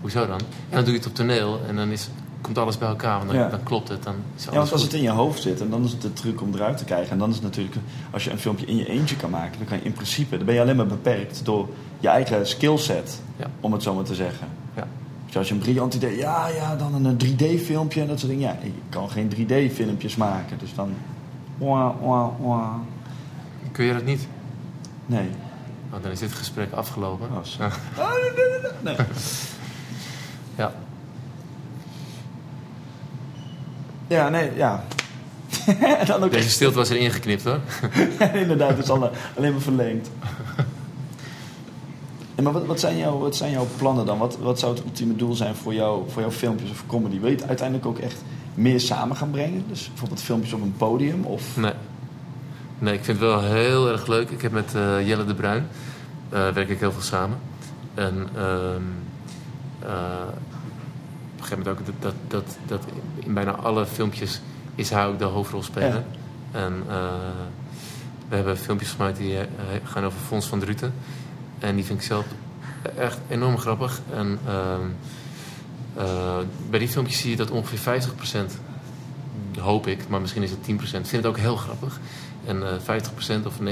hoezo dan? En dan doe je het op toneel en dan is, komt alles bij elkaar. Want dan, Ja. dan klopt het, dan is Ja, want als goed. het in je hoofd zit, en dan is het de truc om eruit te krijgen. En dan is het natuurlijk, als je een filmpje in je eentje kan maken, dan kan je in principe, dan ben je alleen maar beperkt door je eigen skillset, Ja. om het zo maar te zeggen. Dus als je een briljant idee, ja, ja, dan een 3D-filmpje en dat soort dingen. Ja, ik kan geen 3D-filmpjes maken, dus dan. Wah, wah, wah. Kun je dat niet? Nee. Nou, dan is dit gesprek afgelopen. Oh. Ja. <laughs> Ah, nee. Ja. Ja, nee, ja. en <laughs> dan ook Deze stilte was er ingeknipt hoor. <laughs> Inderdaad, het is alle- alleen maar verlengd. En maar wat, wat, zijn jouw, wat zijn jouw plannen dan? Wat, wat zou het ultieme doel zijn voor, jou, voor jouw filmpjes of comedy? Wil je het uiteindelijk ook echt meer samen gaan brengen? Dus bijvoorbeeld filmpjes op een podium? Of... Nee. Nee, ik vind het wel heel erg leuk. Ik heb met eh, Jelle de Bruin eh, werk ik heel veel samen. En ehm, eh, op een gegeven moment ook dat, dat, dat, dat in bijna alle filmpjes is hij ook de hoofdrolspeler. En eh, we hebben filmpjes gemaakt die gaan over Fons van Druten. En die vind ik zelf echt enorm grappig. En eh, bij die filmpjes zie je dat ongeveer 50% hoop ik, maar misschien is het 10%, vindt het ook heel grappig. En eh 50% of 90%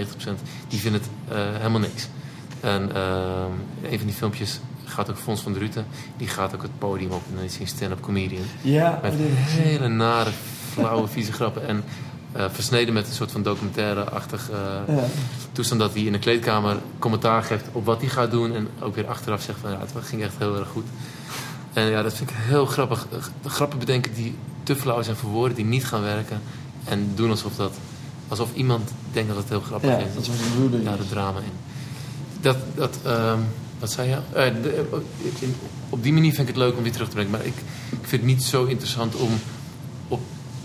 die vinden het eh, helemaal niks. En ehm, een van die filmpjes gaat ook Fons van der Ruten. Die gaat ook het podium op en dan is hij een stand-up comedian. Ja, Met hele nare, flauwe, vieze grappen. En eh, versneden met een soort van documentaire-achtig eh, ja. toestand dat hij in de kleedkamer commentaar geeft op wat hij gaat doen. En ook weer achteraf zegt van ja, het ging echt heel erg goed. En ja, dat vind ik heel grappig. Eh, Grappen bedenken die te flauw zijn voor woorden, die niet gaan werken. En doen alsof, dat, alsof iemand denkt dat het heel grappig ja, is. dat bedoeling. Ja, de drama in. Dat, dat ehm, wat zei je? De- op die manier vind ik het leuk om weer terug te brengen. Maar ik, ik vind het niet zo interessant om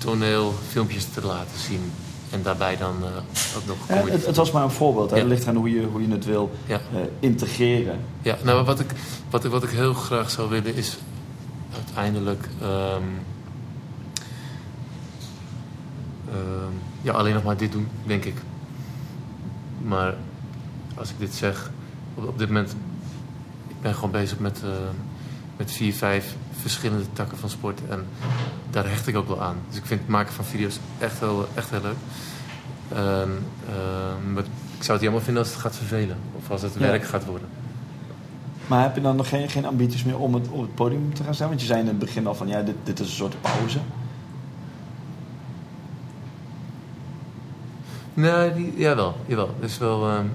toneel filmpjes te laten zien. En daarbij dan eh, ook nog Ja, het, het was maar een voorbeeld. Ja. Het ligt aan hoe je, hoe je het wil Ja. eh, integreren. Ja, nou, wat ik, wat, ik, wat ik heel graag zou willen is uiteindelijk ehm, ehm, ja, alleen nog maar dit doen, denk ik. Maar als ik dit zeg, op, op dit moment, ik ben gewoon bezig met, eh, met vier, vijf verschillende takken van sport. En daar hecht ik ook wel aan. Dus ik vind het maken van video's echt heel, echt heel leuk. Ehm, maar ik zou het jammer vinden als het gaat vervelen. Of als het Ja. werk gaat worden. Maar heb je dan nog geen, geen ambities meer om het, op het podium te gaan staan? Want je zei in het begin al van ja, dit, dit is een soort pauze. Nee, die, jawel, jawel. Dat is wel, ehm,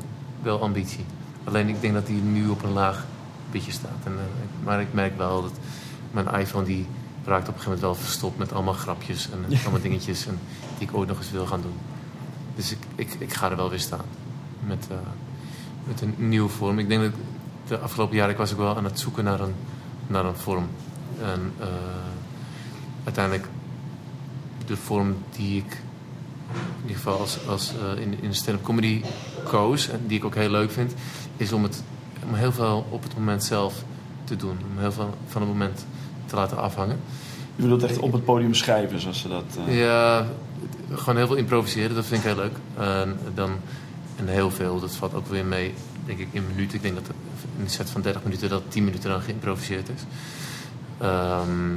wel ambitie. Alleen ik denk dat die nu op een laag pitje staat. En, eh, maar ik merk wel dat mijn iPhone die raakt op een gegeven moment wel verstopt met allemaal grapjes en Ja. allemaal dingetjes en, die ik ooit nog eens wil gaan doen. Dus ik, ik, ik ga er wel weer staan met, eh, met een nieuwe vorm. Ik denk dat de afgelopen jaren ik was ook wel aan het zoeken naar een, naar een vorm. En eh, uiteindelijk de vorm die ik in ieder geval als, als, eh, in, in stand-up comedy koos, en die ik ook heel leuk vind, is om, het, om heel veel op het moment zelf te doen. Om heel veel van het moment te laten afhangen. Je bedoelt echt op het podium schrijven, zoals ze dat... eh, Ja, gewoon heel veel improviseren, dat vind ik heel leuk. En, dan, en heel veel, dat valt ook weer mee, denk ik, in minuten. Ik denk dat in een set van 30 minuten dat 10 minuten dan geïmproviseerd is. Ehm,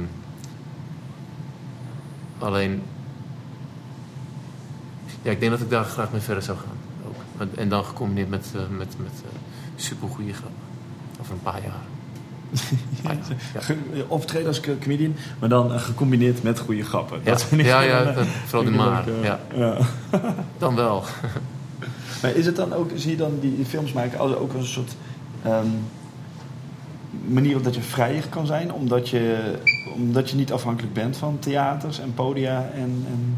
alleen, ja, ik denk dat ik daar graag mee verder zou gaan. Ook. En- dan gecombineerd met, eh, met, met eh, supergoeie grappen. Over een paar jaar. Jaar, ja. Optreden als co- comedian, maar dan eh, gecombineerd met goede grappen. Ja, vind ik ja, wel ja, eh, dat- vooral ik maar. eh, Ja, ja. <laughs> dan wel. Maar is het dan ook, zie je dan die, films maken als ook als een soort ehm, manier dat je vrijer kan zijn, omdat je, omdat je niet afhankelijk bent van theaters en podia en, en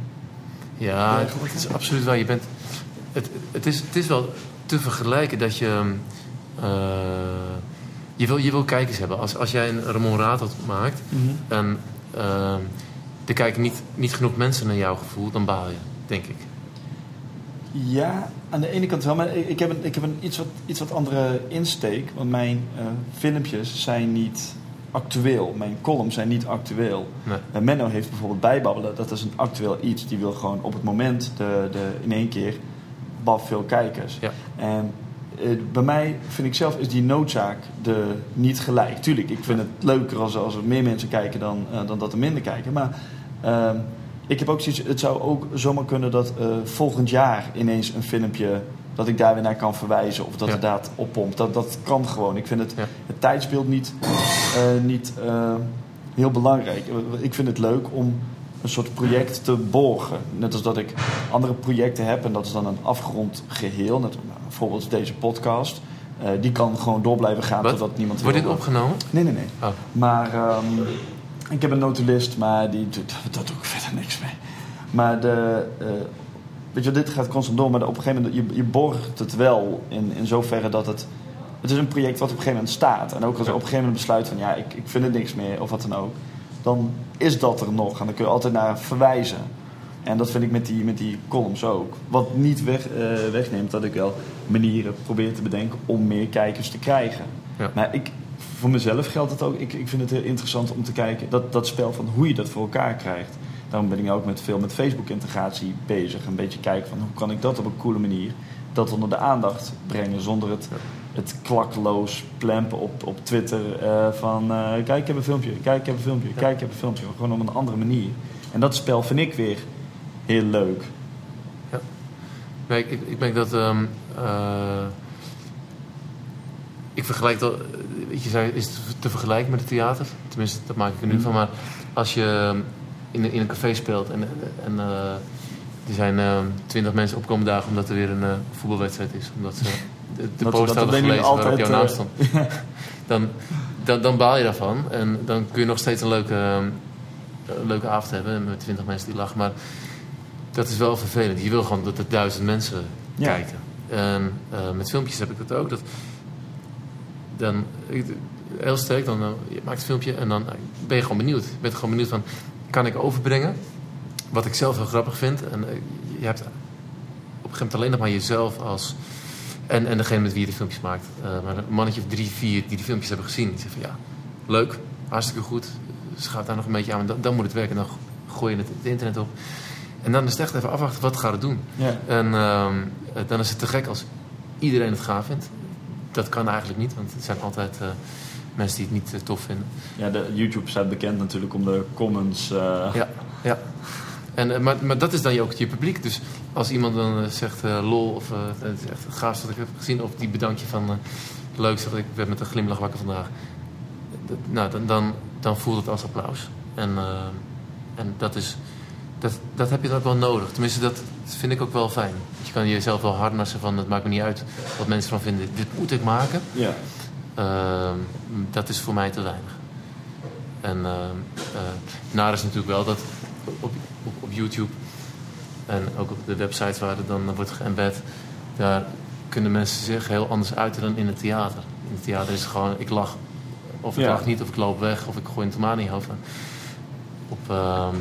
Ja, het is absoluut waar. Je bent, het, het, is, het is wel te vergelijken dat je. eh, je, wil, je wil kijkers hebben. Als, als jij een Ramon Raadot maakt en eh, er kijken niet, niet genoeg mensen naar jouw gevoel, dan baal je, denk ik. Ja, aan de ene kant wel, maar ik ik heb een, ik heb een iets, wat, iets wat andere insteek. Want mijn eh, filmpjes zijn niet actueel. Mijn columns zijn niet actueel. Nee. Eh, Menno heeft bijvoorbeeld bijbabbelen. Dat is een actueel iets. Die wil gewoon op het moment de, de, in één keer baf veel kijkers. Ja. En eh, bij mij vind ik zelf is die noodzaak de, niet gelijk. Tuurlijk, ik vind het leuker als, als er meer mensen kijken dan, eh, dan dat er minder kijken. Maar ehm, ik heb ook zoiets, het zou ook zomaar kunnen dat eh, volgend jaar ineens een filmpje, dat ik daar weer naar kan verwijzen of dat Ja. het daad oppompt. Dat, dat kan gewoon. Ik vind het, Ja. het tijdsbeeld niet, niet heel belangrijk. Ik vind het leuk om een soort project te borgen. Net als dat ik andere projecten heb en dat is dan een afgerond geheel. Net, bijvoorbeeld deze podcast. Eh, die kan gewoon door blijven gaan Wat? totdat niemand Wordt dit opgenomen? Nee, nee, nee. Oh. Maar ehm, ik heb een notulist, maar die doet, dat doe ik verder niks mee. Maar de, eh, weet je, dit gaat constant door, maar op een gegeven moment, je, je borgt het wel in, in zoverre dat het, het is een project wat op een gegeven moment staat. En ook als je op een gegeven moment besluit van, ja, ik, ik vind het niks meer, of wat dan ook, dan is dat er nog. En dan kun je altijd naar verwijzen. En dat vind ik met die, met die columns ook. Wat niet weg, eh, wegneemt dat ik wel manieren probeer te bedenken om meer kijkers te krijgen. Ja. Maar ik, voor mezelf geldt het ook. Ik, ik vind het heel interessant om te kijken, dat, dat spel van hoe je dat voor elkaar krijgt. Daarom ben ik ook met veel met Facebook-integratie bezig. Een beetje kijken van hoe kan ik dat op een coole manier dat onder de aandacht brengen zonder het, het klakloos plempen op, op Twitter eh, van eh, kijk ik heb een filmpje, kijk ik heb een filmpje, kijk ik heb een filmpje. Gewoon op een andere manier. En dat spel vind ik weer heel leuk. Nee, ik, ik, ik merk dat. ehm, eh, ik vergelijk dat, weet je, zei, is het te vergelijken met het theater? Tenminste, dat maak ik er nu Mhm. van. Maar als je in, een- in een café speelt en, en er zijn twintig mensen opkomen dagen omdat er weer een voetbalwedstrijd is. Omdat ze <laughs> de, de Dat- dat hadden waarop altijd, jouw naam eh, stond. <laughs> dan, dan, dan baal je daarvan. En dan kun je nog steeds een leuke, eh, een leuke avond hebben met twintig mensen die lachen. Maar dat is wel vervelend. Je wil gewoon dat er duizend mensen Ja. kijken. En eh, met filmpjes heb ik dat ook. Dat, dan, ik- heel sterk, dan je maakt een filmpje en dan ben je gewoon benieuwd. Je bent gewoon benieuwd van, kan ik overbrengen wat ik zelf heel grappig vind? En je hebt op een gegeven moment alleen nog maar jezelf als... En, en degene met wie je de filmpjes maakt. Eh, maar een mannetje of drie, vier die die filmpjes hebben gezien. Die zeggen van, ja, leuk, hartstikke goed. Schaat daar nog een beetje aan, maar dan, dan moet het werken. Dan gooi je het, het internet op. En dan is het echt even afwachten, wat gaat het doen? Ja. En ehm, eh, dan is het te gek als iedereen het gaaf vindt. Dat kan eigenlijk niet, want het zijn altijd eh, mensen die het niet tof vinden. Ja, de YouTube staat bekend natuurlijk om de comments. eh, Ja, ja. En, eh, maar, maar dat is dan je ook je publiek. Dus als iemand dan eh, zegt eh, lol of eh, het is echt het gaafste wat ik heb gezien. Of die bedankt je van leuk zeg ik werd met een glimlach wakker vandaag. Dat- nou, dan, dan, dan voelt het als applaus. En, en dat, is, dat, dat heb je dan ook wel nodig. Tenminste, dat vind ik ook wel fijn. Je kan jezelf wel harnassen van het maakt me niet uit wat mensen ervan vinden. Dit moet ik maken. ja. Ehm, dat is voor mij te weinig. En naar is natuurlijk wel dat op YouTube en ook op de websites waar het dan wordt geëmbed, daar kunnen mensen zich heel anders uiten dan in het theater. In het theater is het gewoon, ik lach. Of ik Ja. lach niet, of ik loop weg, of ik gooi een tomaat in je hoofd. Op, ehm,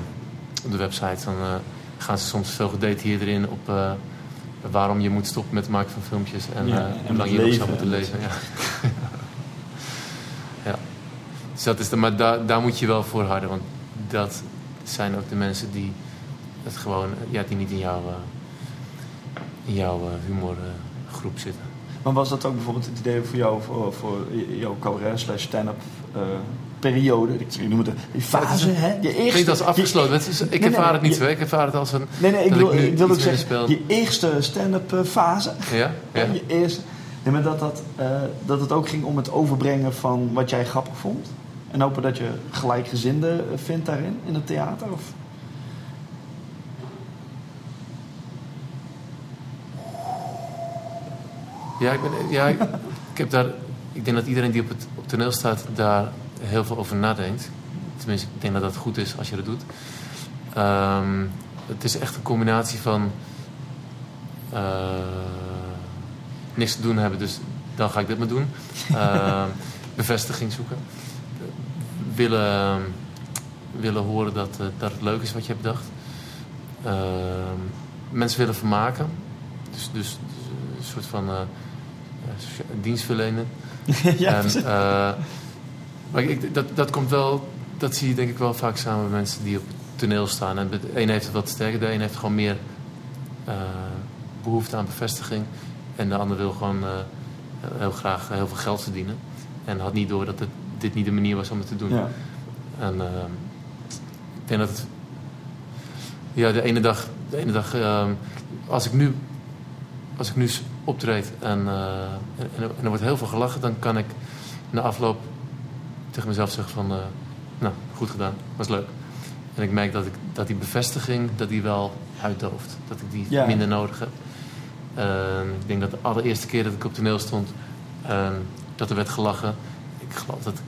op de website dan, eh, gaan ze soms veel gedetailleerder in op eh, waarom je moet stoppen met het maken van filmpjes en, Ja, eh, en hoe lang je nog zou moeten en leven. Ja. <laughs> ja. Dus dat is de, maar daar, daar moet je wel voor harden, want dat zijn ook de mensen die het gewoon, ja, die niet in jouw, eh, in jouw eh, humorgroep zitten. Maar was dat ook bijvoorbeeld het idee voor jou, voor, voor jouw cabaret slash stand-up eh, periode? Ik noem het die fase, hè? Je eerste, Klinkt als afgesloten. Is- ik nee, ervaar het niet je- zo. Ik ervaar het als een. Nee, nee, ik wil, ik wil ook zeggen, speel. je eerste stand-up fase. Ja? ja. Je eerste, nee, maar dat, dat, dat het ook ging om het overbrengen van wat jij grappig vond. En hopen dat je gelijkgezinden vindt daarin, in het theater? Of? Ja, ik, ben, ja ik, heb daar, ik denk dat iedereen die op het op toneel staat daar heel veel over nadenkt. Tenminste, ik denk dat dat goed is als je dat doet. Ehm, het is echt een combinatie van eh, niks te doen hebben, dus dan ga ik dit maar doen. Ehm, <laughs> bevestiging zoeken. Willen, willen horen dat, eh, dat het leuk is wat je hebt bedacht. Ehm, mensen willen vermaken. Dus, dus, dus een soort van eh, <laughs> ja, en, eh, maar ik, dat, dat komt wel, dat zie je denk ik wel vaak samen met mensen die op het toneel staan. En de een heeft het wat sterker, de een heeft gewoon meer eh, behoefte aan bevestiging. En de ander wil gewoon eh, heel graag heel veel geld verdienen. En had niet door dat het, dit niet de manier was om het te doen. ja. En ik denk dat het. Ja, de ene dag. De ene dag eh, als ik nu. Als ik nu optreed en, eh, en, en er- wordt heel veel gelachen, dan kan ik na afloop tegen mezelf zeggen van. eh, nou, goed gedaan, was leuk. En ik merk dat, ik, dat die bevestiging, dat die wel uitdooft. Dat ik die Ja. minder nodig heb. Ik denk dat de allereerste keer dat ik op toneel stond, en dat er werd gelachen. Ik geloof dat ik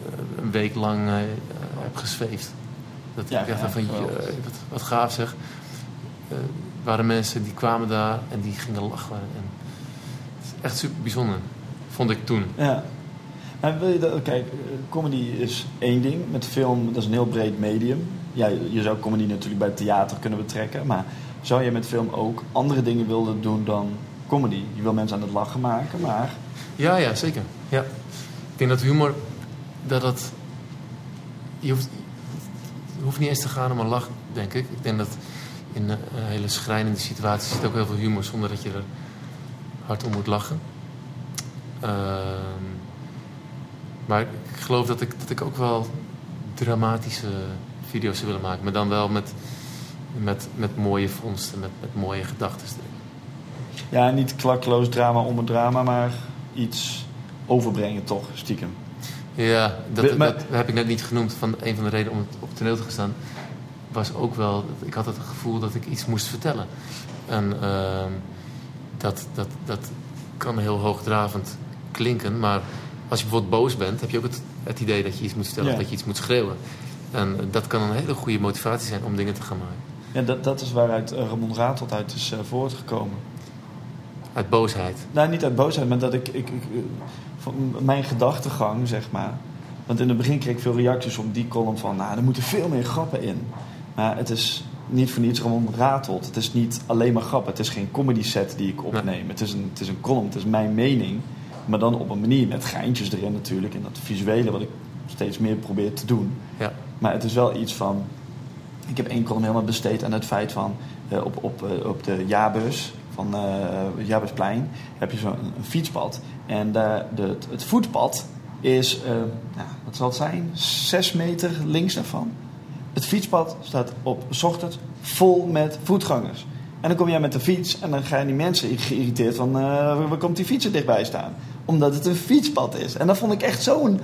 eh, een week lang heb gezweefd. Dat Ja, ik echt ja, van. "Jee, wat, wat gaaf zeg. Waren mensen die kwamen daar en die gingen lachen. En het is echt super bijzonder, vond ik toen. Ja. Maar wil je dat, kijk, comedy is één ding. Met film, dat is een heel breed medium. Ja, je zou comedy natuurlijk bij theater kunnen betrekken. Maar zou je met film ook andere dingen willen doen dan comedy? Je wil mensen aan het lachen maken, maar... Ja, ja, zeker. Ja. Ik denk dat humor, dat dat... Je hoeft, je hoeft niet eens te gaan om een lach, denk ik. Ik denk dat in een hele schrijnende situatie zit ook heel veel humor zonder dat je er hard om moet lachen. Ehm, maar ik geloof dat ik, dat ik ook wel dramatische video's zou willen maken. Maar dan wel met, met, met mooie vondsten, met, met mooie gedachten. Ja, niet klakkeloos drama om het drama, maar iets overbrengen, toch, stiekem. Ja, dat, maar- dat heb ik net niet genoemd. Van een van de redenen om het op toneel te gaan staan... was ook wel... Ik had het gevoel dat ik iets moest vertellen. En ehm, dat, dat, dat kan heel hoogdravend klinken. Maar als je bijvoorbeeld boos bent... heb je ook het, het idee dat je iets moet vertellen. Ja. Dat je iets moet schreeuwen. En dat kan een hele goede motivatie zijn om dingen te gaan maken. Ja, dat, dat is waaruit eh, Ramon Ratelt uit is eh, voortgekomen. Uit boosheid. Nou, niet uit boosheid, maar dat ik, ik, ik eh, van mijn gedachtegang, zeg maar. Want in het begin kreeg ik veel reacties op die column van, nou, er moeten veel meer grappen in. Maar het is niet voor niets Ratelt. Het is niet alleen maar grappen. Het is geen comedy set die ik opneem. Het, is een, het is een column, het is mijn mening. Maar dan op een manier met geintjes erin natuurlijk. En dat visuele wat ik steeds meer probeer te doen. Ja. Maar het is wel iets van. Ik heb één column helemaal besteed aan het feit van. eh, op, op, eh, op de jaarbeurs van eh Jaarbeursplein heb je zo'n een fietspad. En daar de, het, voetpad is, nou, wat zal het zijn, zes meter links daarvan. Het fietspad staat op 's ochtends vol met voetgangers. En dan kom jij met de fiets en dan gaan die mensen geïrriteerd van... eh, waar komt die fietser dichtbij staan? Omdat het een fietspad is. En dat vond ik echt zo'n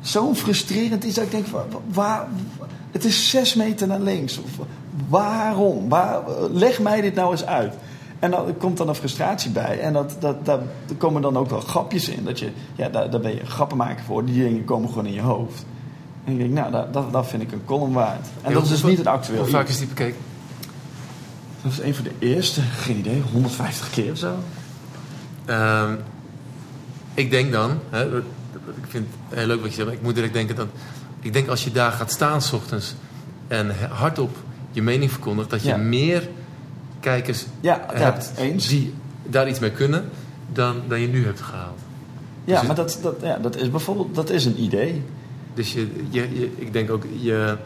zo'n frustrerend iets dat ik denk, wa- wa- waar, het is zes meter naar links. Waarom? Waar, leg mij dit nou eens uit. En dan komt dan een frustratie bij. En dat, dat, er komen dan ook wel grapjes in. Dat je, ja, daar, daar ben je grappen maken voor. Die dingen komen gewoon in je hoofd. En ik denk, nou, dat, dat, dat vind ik een column waard. En dat is dus niet het actueel. Hoe vaak is die bekeken? Dat is een van de eerste, geen idee, 150 keer of zo. Ehm, ik denk dan, hè, ik vind het heel leuk wat je zegt, maar ik moet direct denken dat. Ik denk als je daar gaat staan s ochtends en hardop je mening verkondigt, dat je Ja. meer kijkers Ja, hebt eens. die daar iets mee kunnen dan, dan je nu hebt gehaald. Ja, Dus maar dat, dat, ja, dat is bijvoorbeeld dat is een idee. Dus je, je, je- ik denk ook, je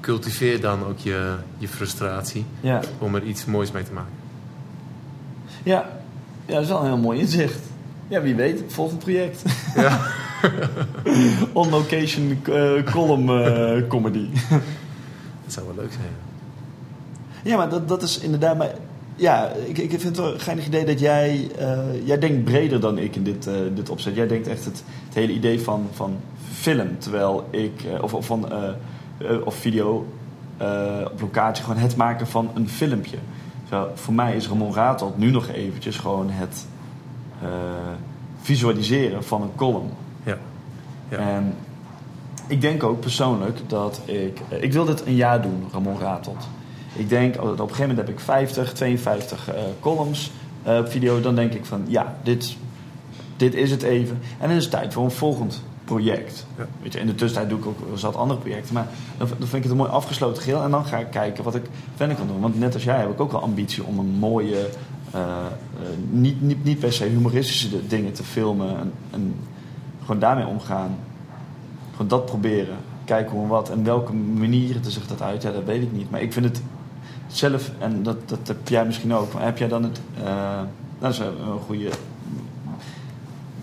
cultiveert dan ook je, je frustratie Ja. om er iets moois mee te maken. Ja. ja, dat is wel een heel mooi inzicht. Ja, wie weet, volgend project. Ja. <laughs> On location eh, column eh, comedy. <laughs> Dat zou wel leuk zijn. ja, maar dat, dat is inderdaad. Maar, ja, ik, ik vind het wel een geinig idee dat jij. eh, jij denkt breder dan ik in dit, dit opzet. Jij denkt echt het, het hele idee van, van film. Terwijl ik. eh, of, of van. eh, eh, of video. op locatie. Gewoon het maken van een filmpje. Zo, voor mij is Ramon Ratelt nu nog eventjes gewoon het. visualiseren van een column. Ja. Ja. En ik denk ook persoonlijk dat ik... Ik wil dit een jaar doen, Ramon Ratelt. Ik denk, oh, op een gegeven moment heb ik 50, 52 eh, columns op video. Dan denk ik van, ja, dit, dit is het even. En dan is het tijd voor een volgend project. Ja. Weet je, in de tussentijd doe ik ook zat andere projecten. Maar dan, dan vind ik het een mooi afgesloten geheel. En dan ga ik kijken wat ik verder kan doen. Want net als jij heb ik ook wel ambitie om een mooie... eh, eh, niet, niet, niet per se humoristische dingen te filmen. En, en gewoon daarmee omgaan. Gewoon dat proberen. Kijken hoe en wat. En welke manier zich dat uit. Ja, dat weet ik niet. Maar ik vind het zelf... En dat, dat heb jij misschien ook. Maar heb jij dan het... eh, dat is een goede...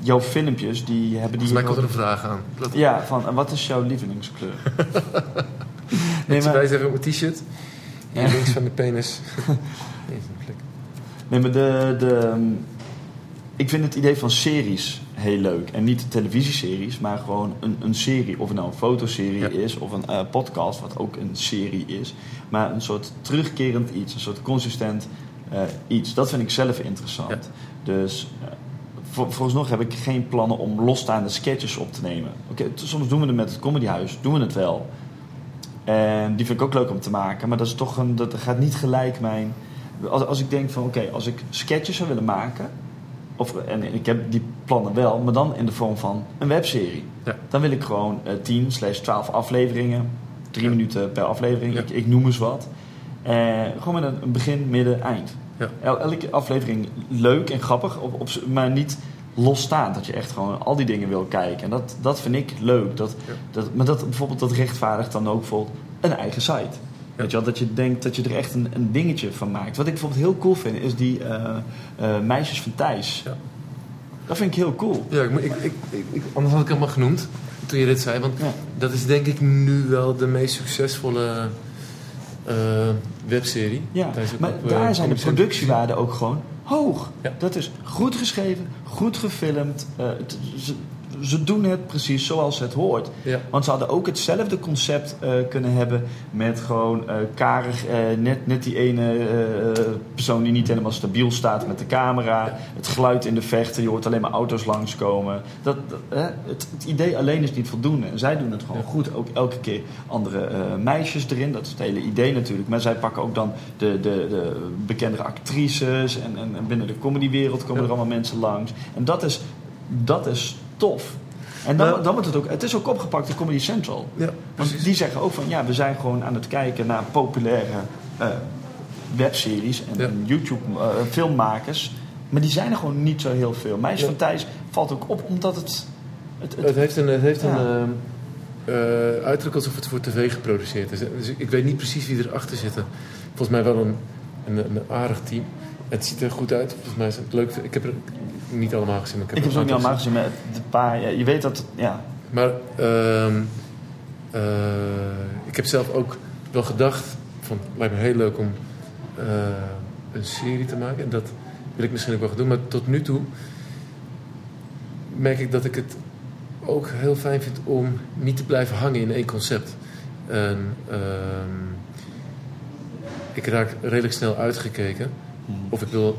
Jouw filmpjes, die hebben die... Volgens mij komt er een vraag aan. Ja, van en wat is jouw lievelingskleur? <laughs> nee, Wij maar, zeggen op mijn t-shirt. Hier Ja. links van de penis. <laughs> Nee, een maar de, de, ik vind het idee van series heel leuk. En niet televisieseries, maar gewoon een, een serie. Of het nou een fotoserie Ja. is of een eh, podcast, wat ook een serie is. Maar een soort terugkerend iets, een soort consistent eh, iets. Dat vind ik zelf interessant. Dus eh, vooralsnog heb ik geen plannen om losstaande sketches op te nemen. Oké, soms doen we het met het comedyhuis, doen we het wel. En die vind ik ook leuk om te maken. Maar dat is toch een, dat gaat niet gelijk mijn. Als, als ik denk van oké, als ik sketches zou willen maken. Of, en ik heb die plannen wel, maar dan in de vorm van een webserie. Ja. Dan wil ik gewoon eh 10 slash 12 afleveringen. Drie Ja. minuten per aflevering. Ja. Ik, ik noem eens wat. Eh, gewoon met een, een begin, midden, eind. Ja. El- elke aflevering leuk en grappig, op, op, maar niet losstaand. Dat je echt gewoon al die dingen wil kijken. En dat, dat vind ik leuk. Dat, Ja. dat, maar dat, bijvoorbeeld dat rechtvaardigt dan ook bijvoorbeeld een eigen site. Weet je wel, dat je denkt dat je er echt een, een dingetje van maakt. Wat ik bijvoorbeeld heel cool vind, is die eh, eh, Meisjes van Thijs. Ja. Dat vind ik heel cool. Ja, ik, ik, ik, anders had ik hem al genoemd toen je dit zei. Want dat is denk ik nu wel de meest succesvolle eh, webserie. Ja, maar op, eh, daar zijn de productiewaarden ook gewoon hoog. Ja. Dat is goed geschreven, goed gefilmd. eh, het- ze, doen het precies zoals het hoort. Ja. Want ze hadden ook hetzelfde concept eh, kunnen hebben met gewoon eh, karig, eh, net, net die ene persoon die niet helemaal stabiel staat met de camera. Het geluid in de vechten, je hoort alleen maar auto's langskomen. Dat, dat, het, het idee alleen is niet voldoende. En zij doen het gewoon Ja. goed. Ook elke keer andere meisjes erin. Dat is het hele idee natuurlijk. Maar zij pakken ook dan de, de, de bekendere actrices. En, en, en binnen de comedywereld komen er allemaal mensen langs. En dat is, dat is tof. En dan, dan wordt het ook, het is ook opgepakt in Comedy Central. Ja, Want die zeggen ook van ja, we zijn gewoon aan het kijken naar populaire eh, webseries en, Ja. en YouTube eh, filmmakers. Maar die zijn er gewoon niet zo heel veel. Meisjes Ja. van Thijs valt ook op omdat het. het, het- Het heeft een, het heeft Ja. een ehm, eh, uiterlijk alsof het voor tv geproduceerd is. Dus ik weet niet precies wie erachter zit. Volgens mij wel een, een, een aardig team. Het ziet er goed uit. Volgens mij is het leuk. Ik heb er niet allemaal gezien. Maar ik ik heb heb er ze ook niet allemaal gezien, maar de paar, ja, je weet dat het, ja. Maar ehm, eh, ik heb zelf ook wel gedacht van het lijkt me heel leuk om eh, een serie te maken. En dat wil ik misschien ook wel gaan doen. Maar tot nu toe merk ik dat ik het ook heel fijn vind om niet te blijven hangen in één concept. En, ehm, ik raak redelijk snel uitgekeken. Of ik wil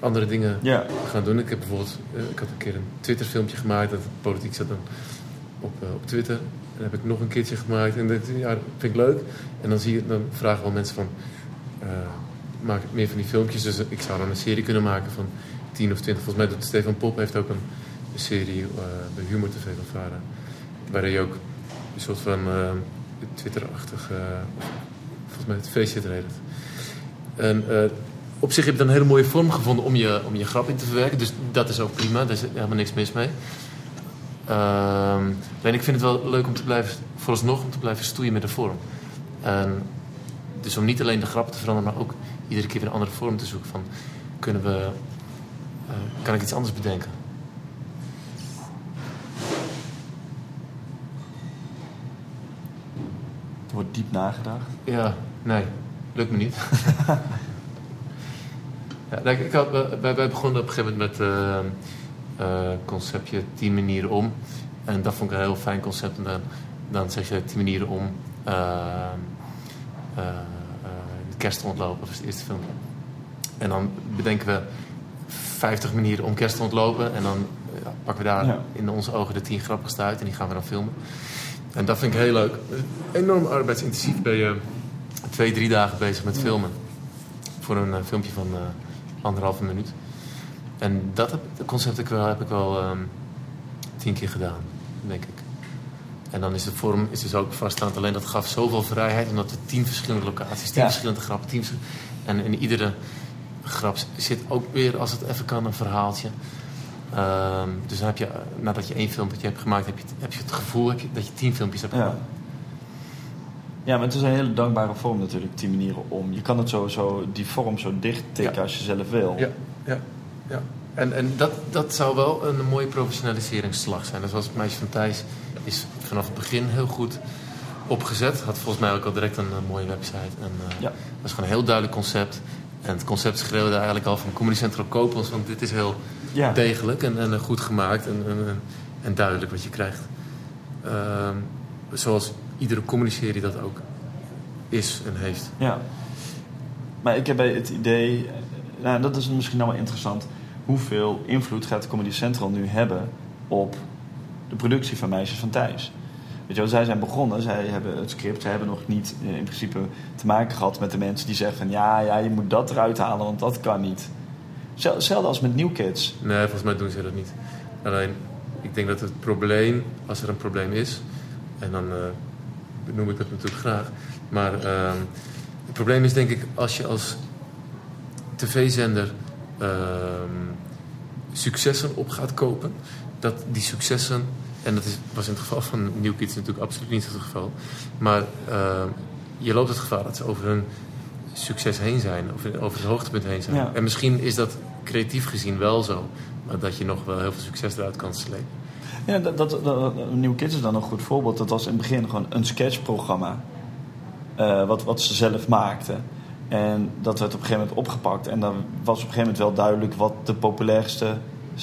andere dingen Ja, gaan doen. Ik heb bijvoorbeeld, eh, ik had een keer een Twitter filmpje gemaakt. Dat politiek zat dan op, eh, op Twitter. En dan heb ik nog een keertje gemaakt. En dat ja, dat vind ik leuk. En dan, zie je, dan vragen wel mensen van, eh, maak meer van die filmpjes. Dus ik zou dan een serie kunnen maken van 10 of 20. Volgens mij doet Stefan Pop heeft ook een, een serie eh, bij Humor TV van Vara. Waar hij ook een soort van Twitter-achtig, volgens mij het feestje reddet. En op zich heb je dan een hele mooie vorm gevonden om je, om je grap in te verwerken. Dus dat is ook prima, daar is helemaal niks mis mee. Ehm, alleen ik vind het wel leuk om te blijven, vooralsnog om te blijven stoeien met de vorm. Dus om niet alleen de grap te veranderen, maar ook iedere keer weer een andere vorm te zoeken. Van, kunnen we, eh, kan ik iets anders bedenken? er wordt diep nagedacht. Ja, nee, lukt me niet. <laughs> ja, kijk, ik had, wij, wij begonnen op een gegeven moment met uh, conceptje 10 manieren om. En dat vond ik een heel fijn concept. En dan, dan zeg je 10 manieren om uh, de kerst te ontlopen. Dat was de eerste film. En dan bedenken we 50 manieren om kerst te ontlopen. En dan ja, pakken we daar ja. in onze ogen de 10 grappigste uit. En die gaan we dan filmen. En dat vind ik heel leuk. Enorm arbeidsintensief ben je twee, drie dagen bezig met filmen. Voor een uh, filmpje van anderhalve minuut. En dat heb, concept heb ik wel, heb ik wel um, tien keer gedaan, denk ik. En dan is de vorm is dus ook vaststaand. Alleen dat gaf zoveel vrijheid, omdat we tien verschillende locaties, tien ja. verschillende grappen, tien En in iedere grap zit ook weer, als het even kan, een verhaaltje. Um, dus dan heb je, nadat je één filmpje hebt gemaakt, heb je, heb je het gevoel heb je, dat je tien filmpjes hebt ja. gemaakt. Ja, maar het is een hele dankbare vorm natuurlijk, tien manieren om. Je kan het zo die vorm zo dicht tikken ja. als je zelf wil. Ja, ja, ja. En, en dat, dat zou wel een mooie professionaliseringsslag zijn. Dus als Meisje van Thijs is vanaf het begin heel goed opgezet. Had volgens mij ook al direct een, een mooie website. En, uh, ja. Dat is gewoon een heel duidelijk concept. En het concept schreeuwde eigenlijk al van Comedy Central koop ons. Want dit is heel ja. degelijk en, en, goed gemaakt en, en, en, duidelijk wat je krijgt. Uh, zoals iedere comedy-serie dat ook is en heeft. Ja. Maar ik heb bij het idee, nou, dat is misschien nou wel interessant. Hoeveel invloed gaat Comedy Central nu hebben op de productie van Meisjes van Thijs? Weet je wel, zij zijn begonnen, zij hebben het script, zij hebben nog niet eh, in principe te maken gehad met de mensen die zeggen van ja, ja, je moet dat eruit halen, want dat kan niet. Hetzelfde als met New Kids. Nee, volgens mij doen ze dat niet. Alleen, ik denk dat het probleem, als er een probleem is, en dan uh, benoem ik dat natuurlijk graag, maar uh, het probleem is denk ik als je als tv-zender uh, successen op gaat kopen, dat die successen, en dat is, was in het geval van New Kids natuurlijk absoluut niet het geval, maar je loopt het gevaar dat ze over hun succes heen zijn, of over het hoogtepunt heen zijn. Ja. En misschien is dat creatief gezien wel zo, maar dat je nog wel heel veel succes eruit kan slepen. Ja, dat, dat, dat, New Kids is dan een goed voorbeeld. Dat was in het begin gewoon een sketchprogramma. eh, wat, wat ze zelf maakten. En dat werd op een gegeven moment opgepakt. En dan was op een gegeven moment wel duidelijk wat de populairste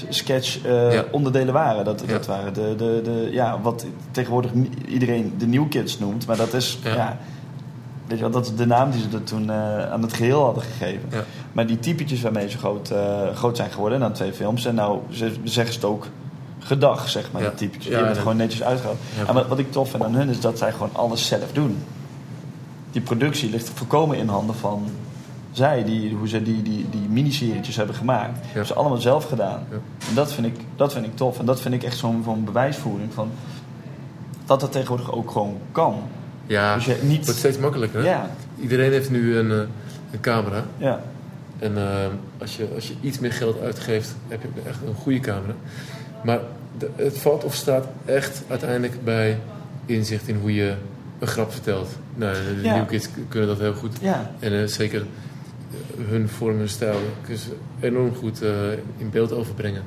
sketch eh, Ja. waren. Dat, Ja. dat waren de, de, de, ja, wat tegenwoordig iedereen de New Kids noemt. Maar dat is, Ja. ja. weet je wel, dat is de naam die ze er toen eh, aan het geheel hadden gegeven. Maar die typetjes waarmee ze groot, groot zijn geworden, na twee films. En nou ze, zeggen ze het ook gedag, zeg maar, Ja. die typetjes. Ja, die hebben het dat- gewoon netjes uitgehaald. Ja. En wat, wat ik tof vind aan hun is dat zij gewoon alles zelf doen. Die productie ligt volkomen in handen van zij, die, hoe ze die, die, die miniserietjes hebben gemaakt. Hebben ze allemaal zelf gedaan. Ja. En dat vind, ik, dat vind ik tof. En dat vind ik echt zo'n zo'n bewijsvoering van dat dat tegenwoordig ook gewoon kan. Ja, Dus je het wordt steeds makkelijker. Hè? Ja, Iedereen heeft nu een, eh, een camera. ja, En eh, als, je, als je iets meer geld uitgeeft, heb je echt een goede camera. Maar de- het valt of staat echt uiteindelijk bij inzicht in hoe je een grap vertelt. Nou, de Ja. New Kids kunnen dat heel goed. ja. En eh, zeker eh, hun vorm, hun stijl kunnen ze enorm goed eh, in beeld overbrengen.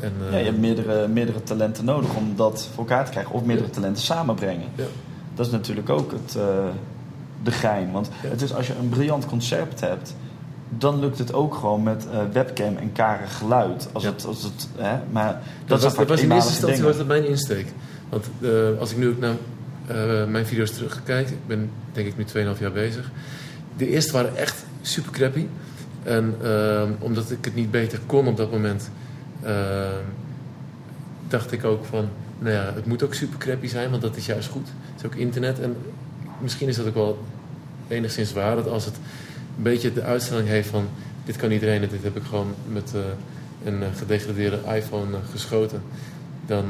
En, ja je hebt meerdere, meerdere talenten nodig om dat voor elkaar te krijgen. Of meerdere Ja. talenten samenbrengen. Ja. Dat is natuurlijk ook het, de gein. Want het is als je een briljant concept hebt, dan lukt het ook gewoon met eh, webcam en karig geluid. Als Ja. het, als het, hè? Maar dat, was, dat was in eerste instantie was dat mijn insteek. Want eh, als ik nu ook naar eh, mijn video's terugkijk, ik ben denk ik nu 2,5 jaar bezig. De eerste waren echt super crappy. En omdat ik het niet beter kon op dat moment, dacht ik ook van, nou ja, het moet ook super crappy zijn, want dat is juist goed. Het is ook internet en misschien is dat ook wel enigszins waar, dat als het beetje de uitstraling heeft van, dit kan iedereen, en dit heb ik gewoon met eh, een eh, gedegradeerde iPhone eh, geschoten, dan,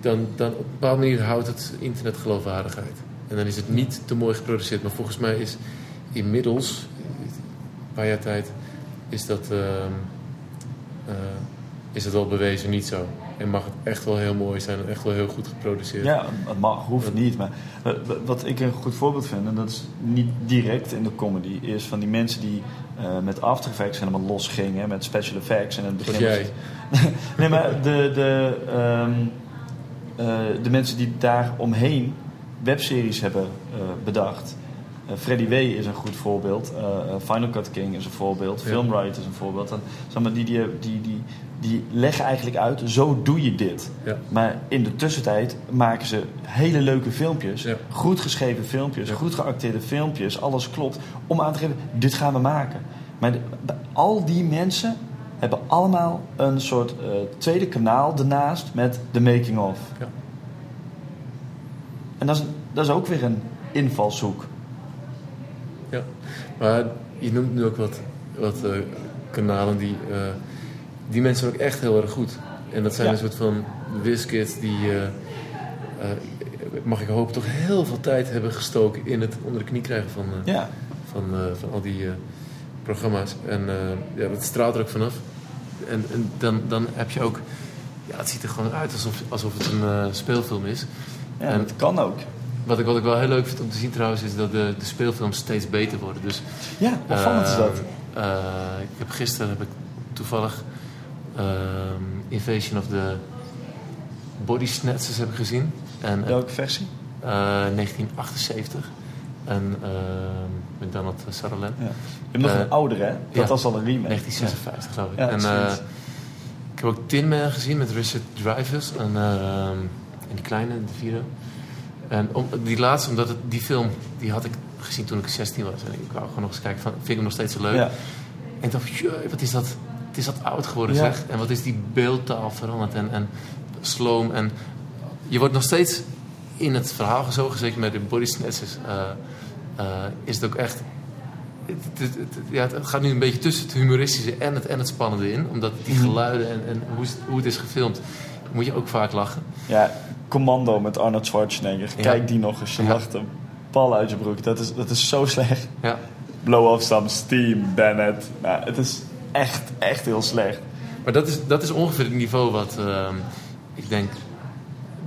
dan, dan op een bepaalde manier houdt het internet geloofwaardigheid. En dan is het niet te mooi geproduceerd. Maar volgens mij is inmiddels, een paar jaar tijd, is dat, eh, is het wel bewezen niet zo. En mag het echt wel heel mooi zijn en echt wel heel goed geproduceerd. Ja, het mag, hoeft niet. Maar eh, wat ik een goed voorbeeld vind, en dat is niet direct in de comedy, is van die mensen die eh, met After Effects helemaal los gingen, met special effects. En in het begin jij. <laughs> nee, maar de, de, ehm, eh, de mensen die daar omheen webseries hebben bedacht. Freddy W is een goed voorbeeld. Final Cut King is een voorbeeld. Ja. Is een voorbeeld. En, zeg maar, die, die, die, die, die leggen eigenlijk uit, zo doe je dit. Ja. Maar in de tussentijd maken ze hele leuke filmpjes. Ja. Goed geschreven filmpjes, Ja. goed geacteerde filmpjes. Alles klopt. Om aan te geven, dit gaan we maken. Maar de- al die mensen hebben allemaal een soort eh, tweede kanaal ernaast met de making of. Ja. En dat is, dat is ook weer een invalshoek. Ja, maar je noemt nu ook wat, wat eh, kanalen die, eh, die mensen zijn ook echt heel erg goed. En dat zijn Ja. een soort van whiskids die, eh, eh, mag ik hopen, toch heel veel tijd hebben gestoken in het onder de knie krijgen van, eh, Ja, van, van al die programma's. En ja, dat straalt er ook vanaf. En, en dan, dan heb je ook, ja, het ziet er gewoon uit alsof, alsof het een speelfilm is. ja En- dat kan ook. Wat ik, wat ik wel heel leuk vind om te zien trouwens, is dat de, de speelfilms steeds beter worden. Dus Ja, wat is dat? Ehm, eh, ik heb gisteren heb ik toevallig ehm, Invasion of the Body Snatchers heb ik gezien. En, eh, Welke versie? eh, 1978. En ehm, met Donald Sutherland. Ja. Je hebt nog Eh, een oudere, hè? Dat ja. was al een remake. 1956 geloof ik. Ja, en, eh, ik heb ook Tin Man gezien met Richard. En, ehm, en die kleine, de vierde. En om, die laatste, omdat het, die film, die had ik gezien toen ik 16 was. En ik wou gewoon nog eens kijken, van, vind ik hem nog steeds zo leuk. En ik dacht, "Jee, wat is dat, het is dat oud geworden Ja. zeg. En wat is die beeldtaal veranderd en, en sloom. En je wordt nog steeds in het verhaal gezogen, zeker met de body snatchers. eh, eh, is het ook echt... Het, het- het- ja, het gaat nu een beetje tussen het humoristische en het, en het spannende in. Omdat die Mhm. geluiden en, en hoe, het- hoe het is gefilmd, moet je ook vaak lachen. Ja, Commando met Arnold Schwarzenegger. Ja. Kijk die nog eens. Je Ja. lacht een pal uit je broek. Dat is, dat is zo slecht. Ja, Blow off some steam, Bennett. Nou, het is echt, echt heel slecht. maar dat is, dat is ongeveer het niveau wat ehm, ik denk,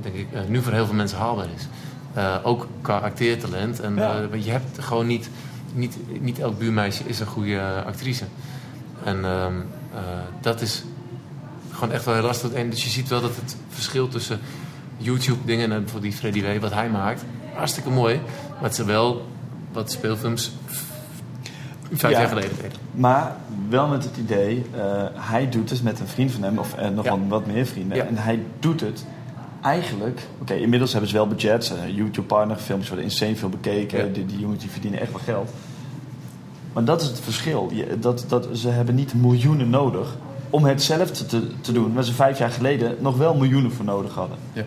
denk ik, eh, nu voor heel veel mensen haalbaar is. Eh, ook qua acteertalent. En, Ja. eh, je hebt gewoon niet, niet, niet elk buurmeisje is een goede actrice. En ehm, eh, dat is gewoon echt wel heel lastig. En dus je ziet wel dat het verschil tussen YouTube dingen en bijvoorbeeld die Freddy W, wat hij maakt, hartstikke mooi. Maar het zijn wel wat speelfilms vijf Ja. jaar geleden deden. Maar wel met het idee, eh, hij doet het met een vriend van hem, of eh, nog Ja. wel wat meer vrienden. Ja. En hij doet het eigenlijk. Oké, inmiddels hebben ze wel budgets. eh, YouTube-partner, filmpjes worden insane veel bekeken. Ja. Die, die jongens die verdienen echt wel geld. Maar dat is het verschil. Je, dat, dat, ze hebben niet miljoenen nodig om hetzelfde te, te doen waar ze vijf jaar geleden nog wel miljoenen voor nodig hadden. Ja.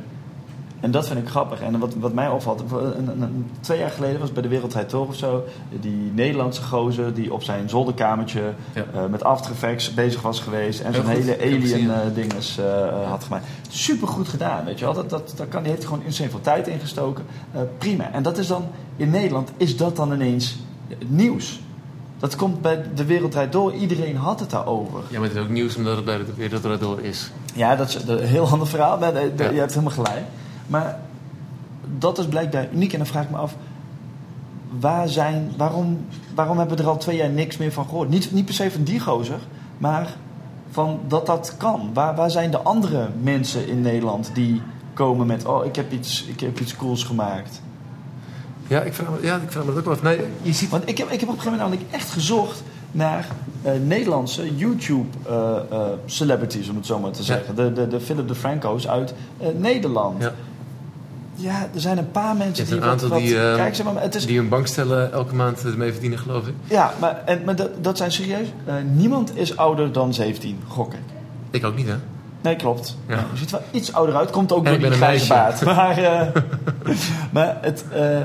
En dat vind ik grappig. En wat, wat mij opvalt, een, een- een- twee jaar geleden was bij de Wereldrijd Tour of zo, die Nederlandse gozer die op zijn zolderkamertje Ja. eh, met After Effects bezig was geweest en zo'n hele alien eh dinges eh, had gemaakt. Super goed gedaan, weet je wel. Dat, dat, dat kan, die heeft gewoon insane veel tijd ingestoken. Prima. En dat is dan, in Nederland is dat dan ineens nieuws. Dat komt bij de Wereldrijd Door. Iedereen had het daarover. Ja, maar het is ook nieuws omdat het bij de Wereld door is. Ja, dat is een heel ander verhaal. maar de- de- Ja. Je hebt helemaal gelijk. Maar dat is blijkbaar uniek. En dan vraag ik me af... Waar zijn, waarom, waarom hebben we er al twee jaar niks meer van gehoord? Niet, niet per se van die gozer, maar van dat dat kan. Waar, waar zijn de andere mensen in Nederland die komen met... Oh, ik heb iets, ik heb iets cools gemaakt. Ja, ik vraag me, ja, ik vraag me dat ook wel af. Nee, je ziet... Want ik heb, ik heb op een gegeven moment namelijk echt gezocht naar eh, Nederlandse YouTube-celebrities, om het zo maar te Ja. zeggen. De, de, de Philip de Franco's uit eh, Nederland. Ja. Ja, er zijn een paar mensen die een aantal wat, die, eh, Kijk, zeg maar, het is, Die hun bankstellen elke maand ermee verdienen, geloof ik. ja, maar, en, maar dat, dat zijn serieus. eh, niemand is ouder dan 17, gok ik. Ik ook niet, hè? Nee, klopt. Ja. Je ziet wel iets ouder uit. Komt ook En door ik die grijze baard. Maar, eh, <laughs> maar het, eh,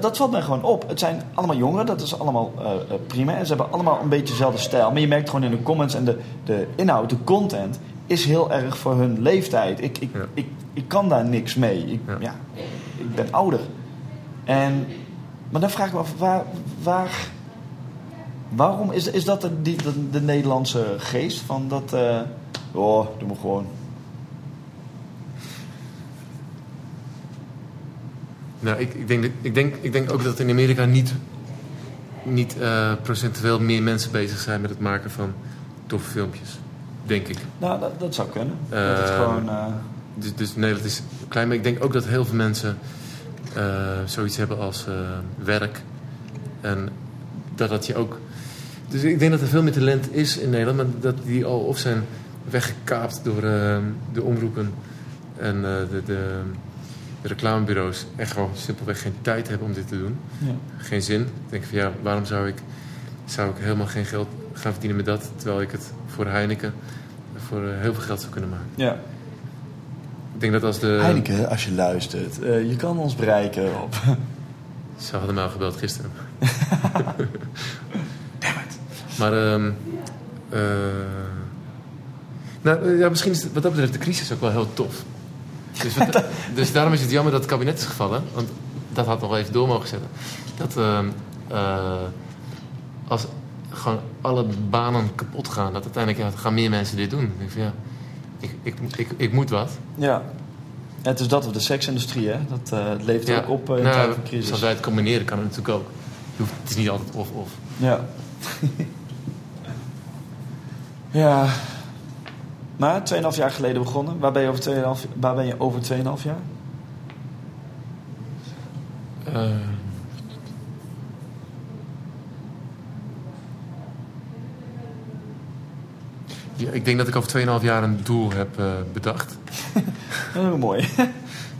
dat, valt mij gewoon op. Het zijn allemaal jongeren. Dat is allemaal eh, eh, prima. En ze hebben allemaal een beetje dezelfde stijl. Maar je merkt gewoon in de comments en de, de inhoud, de content... is heel erg voor hun leeftijd. Ik, ik, Ja. ik, ik kan daar niks mee. Ik, Ja. ja. ik ben ouder. En, maar dan vraag ik me af, waar... waar Waarom is, is dat de, die, de, de Nederlandse geest van dat... eh, oh, doe maar gewoon. Nou, ik, ik, denk, ik, denk, ik denk ook dat in Amerika niet, niet eh, procentueel meer mensen bezig zijn met het maken van toffe filmpjes. Denk ik. Nou, dat, dat zou kunnen. dat het Eh, gewoon... Dus, dus Nederland is klein, maar ik denk ook dat heel veel mensen eh, zoiets hebben als eh, werk. En dat dat je ook. Dus ik denk dat er veel meer talent is in Nederland, maar dat die al of zijn weggekaapt door eh, de omroepen en de, de, de reclamebureaus. En gewoon simpelweg geen tijd hebben om dit te doen. ja. Geen zin. Ik denk van ja, waarom zou ik, zou ik helemaal geen geld gaan verdienen met dat, terwijl ik het voor Heineken voor heel veel geld zou kunnen maken. ja. Ik denk dat als de. Heineken, als je luistert, eh, je kan ons bereiken op... <laughs> Ze hadden mij al gebeld gisteren. <laughs> Maar, ehm eh, nou, eh, ja, misschien is het, wat dat betreft de crisis ook wel heel tof. Dus, wat- <laughs> dus daarom is het jammer dat het kabinet is gevallen. Want dat had nog wel even door mogen zetten. Dat ehm, eh, als gewoon alle banen kapot gaan, dat uiteindelijk ja, gaan meer mensen dit doen. Ik denk van, ja, ik, ik, ik, ik moet wat. Ja. Ja, Het is dat of de seksindustrie, hè. Dat eh, levert Ja, ook op eh, in nou, van crisis. Als wij het combineren, kan het natuurlijk ook. Het is niet altijd of-of. Ja. ja. Maar 2,5 jaar geleden begonnen. Waar ben je over 2,5 waar ben je over 2,5 jaar? Ja, ik denk dat ik over 2,5 jaar een doel heb eh, bedacht. Heel <laughs> mooi.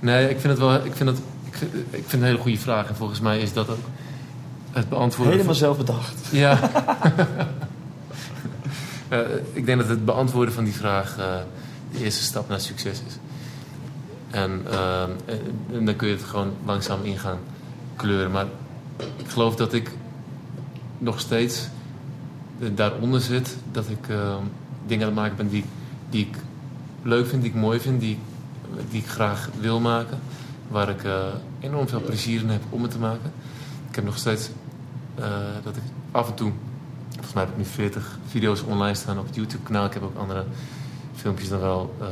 Nee, ik vind het wel. Ik vind het, ik vind, ik vind het een hele goede vraag. En volgens mij is dat ook het beantwoorden. Helemaal van- zelf bedacht. Ja. <laughs> <laughs> Eh, ik denk dat het beantwoorden van die vraag eh, de eerste stap naar succes is. En, en dan kun je het gewoon langzaam in gaan kleuren. Maar ik geloof dat ik nog steeds daaronder zit. Dat ik dingen aan het maken ben die, die ik leuk vind, die ik mooi vind, die, ik- die ik graag wil maken. Waar ik eh, enorm veel plezier in heb om het te maken. Ik heb nog steeds eh, dat ik af en toe, volgens mij heb ik nu 40 video's online staan op het YouTube-kanaal. Ik heb ook andere filmpjes dan wel eh,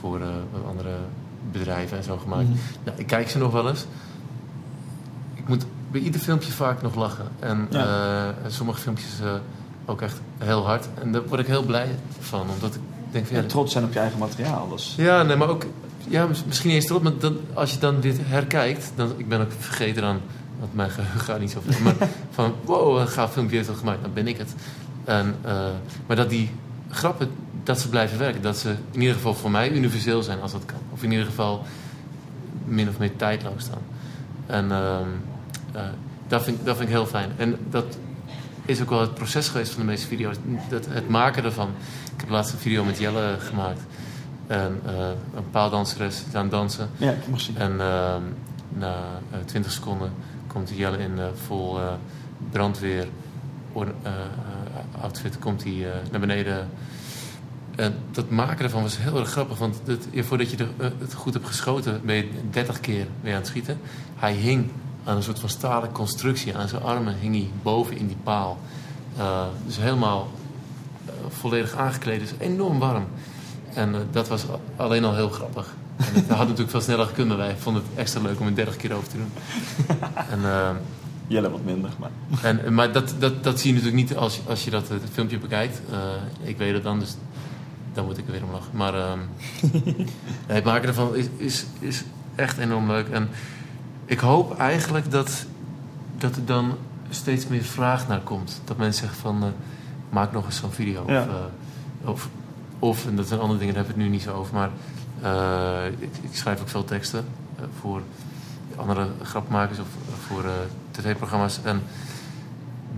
voor andere bedrijven en zo gemaakt. Mhm. Nou, ik kijk ze nog wel eens. Ik moet bij ieder filmpje vaak nog lachen. En Ja. sommige filmpjes ook echt heel hard. En daar word ik heel blij van, omdat ik denk van ja, En trots zijn op je eigen materiaal. Dus. ja, nee, maar ook Ja, mis- misschien eens erop, maar dan, als je dan dit herkijkt... Dan, ik ben ook vergeten dan, want mijn geheugen gaat niet zo ver. Maar <laughs> van, wow, een gaaf filmpje heeft dat gemaakt. Dan ben ik het. En, eh, maar dat die grappen, dat ze blijven werken. Dat ze in ieder geval voor mij universeel zijn als dat kan. Of in ieder geval min of meer tijdloos staan. En ehm, eh, dat, vind, dat vind ik heel fijn. En dat is ook wel het proces geweest van de meeste video's. Dat, het maken ervan. Ik heb laatst een video met Jelle gemaakt. En eh, een paaldanseres aan het dansen. Ja, ik mag zien. En ehm, na eh, 20 seconden komt Jelle in eh, vol brandweer outfit komt hij naar beneden. En dat maken ervan was heel erg grappig. Want voordat je het goed hebt geschoten, ben je 30 keer weer aan het schieten. Hij hing aan een soort van stalen constructie. Aan zijn armen hing hij boven in die paal. Eh, dus helemaal eh, volledig aangekleed. Dus enorm warm. En eh, dat was alleen al heel grappig. En het <laughs> had natuurlijk veel sneller gekund, maar wij vonden het extra leuk om het 30 keer over te doen. <laughs> En, Jelle wat minder, maar... en, maar dat, dat, dat zie je natuurlijk niet als, je- als je dat eh, filmpje bekijkt. Ik weet het dan, dus dan moet ik er weer om lachen. Maar ehm, <laughs> het maken ervan is, is, is echt enorm leuk. En ik hoop eigenlijk dat, dat er dan steeds meer vraag naar komt. Dat mensen zeggen van, eh, maak nog eens zo'n video. Ja. Of, eh, of, of, en dat zijn andere dingen, daar heb ik het nu niet zo over. Maar eh, ik, ik schrijf ook veel teksten voor andere grapmakers of voor tv-programma's. En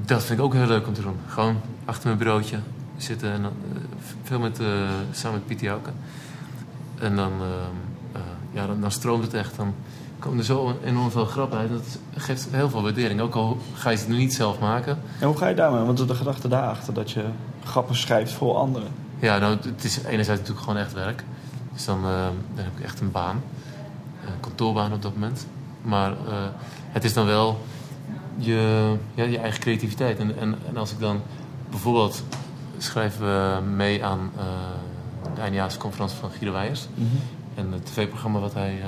dat vind ik ook heel leuk om te doen. Gewoon achter mijn bureautje zitten en dan, veel met, samen met Pieter Jouke. En dan, ehm, eh, ja, dan, dan stroomt het echt. Dan komen er zo enorm veel grappen uit. Dat geeft heel veel waardering. Ook al ga je ze nu niet zelf maken. En hoe ga je daarmee? Want de gedachte daarachter dat je grappen schrijft voor anderen. Ja, nou, het is enerzijds natuurlijk gewoon echt werk. Dus dan, eh, dan heb ik echt een baan. Een kantoorbaan op dat moment. Maar eh, het is dan wel je, ja, je eigen creativiteit. En, en, en als ik dan bijvoorbeeld schrijven we mee aan de eindejaarsconferentie van Guido Weijers. En het tv-programma wat hij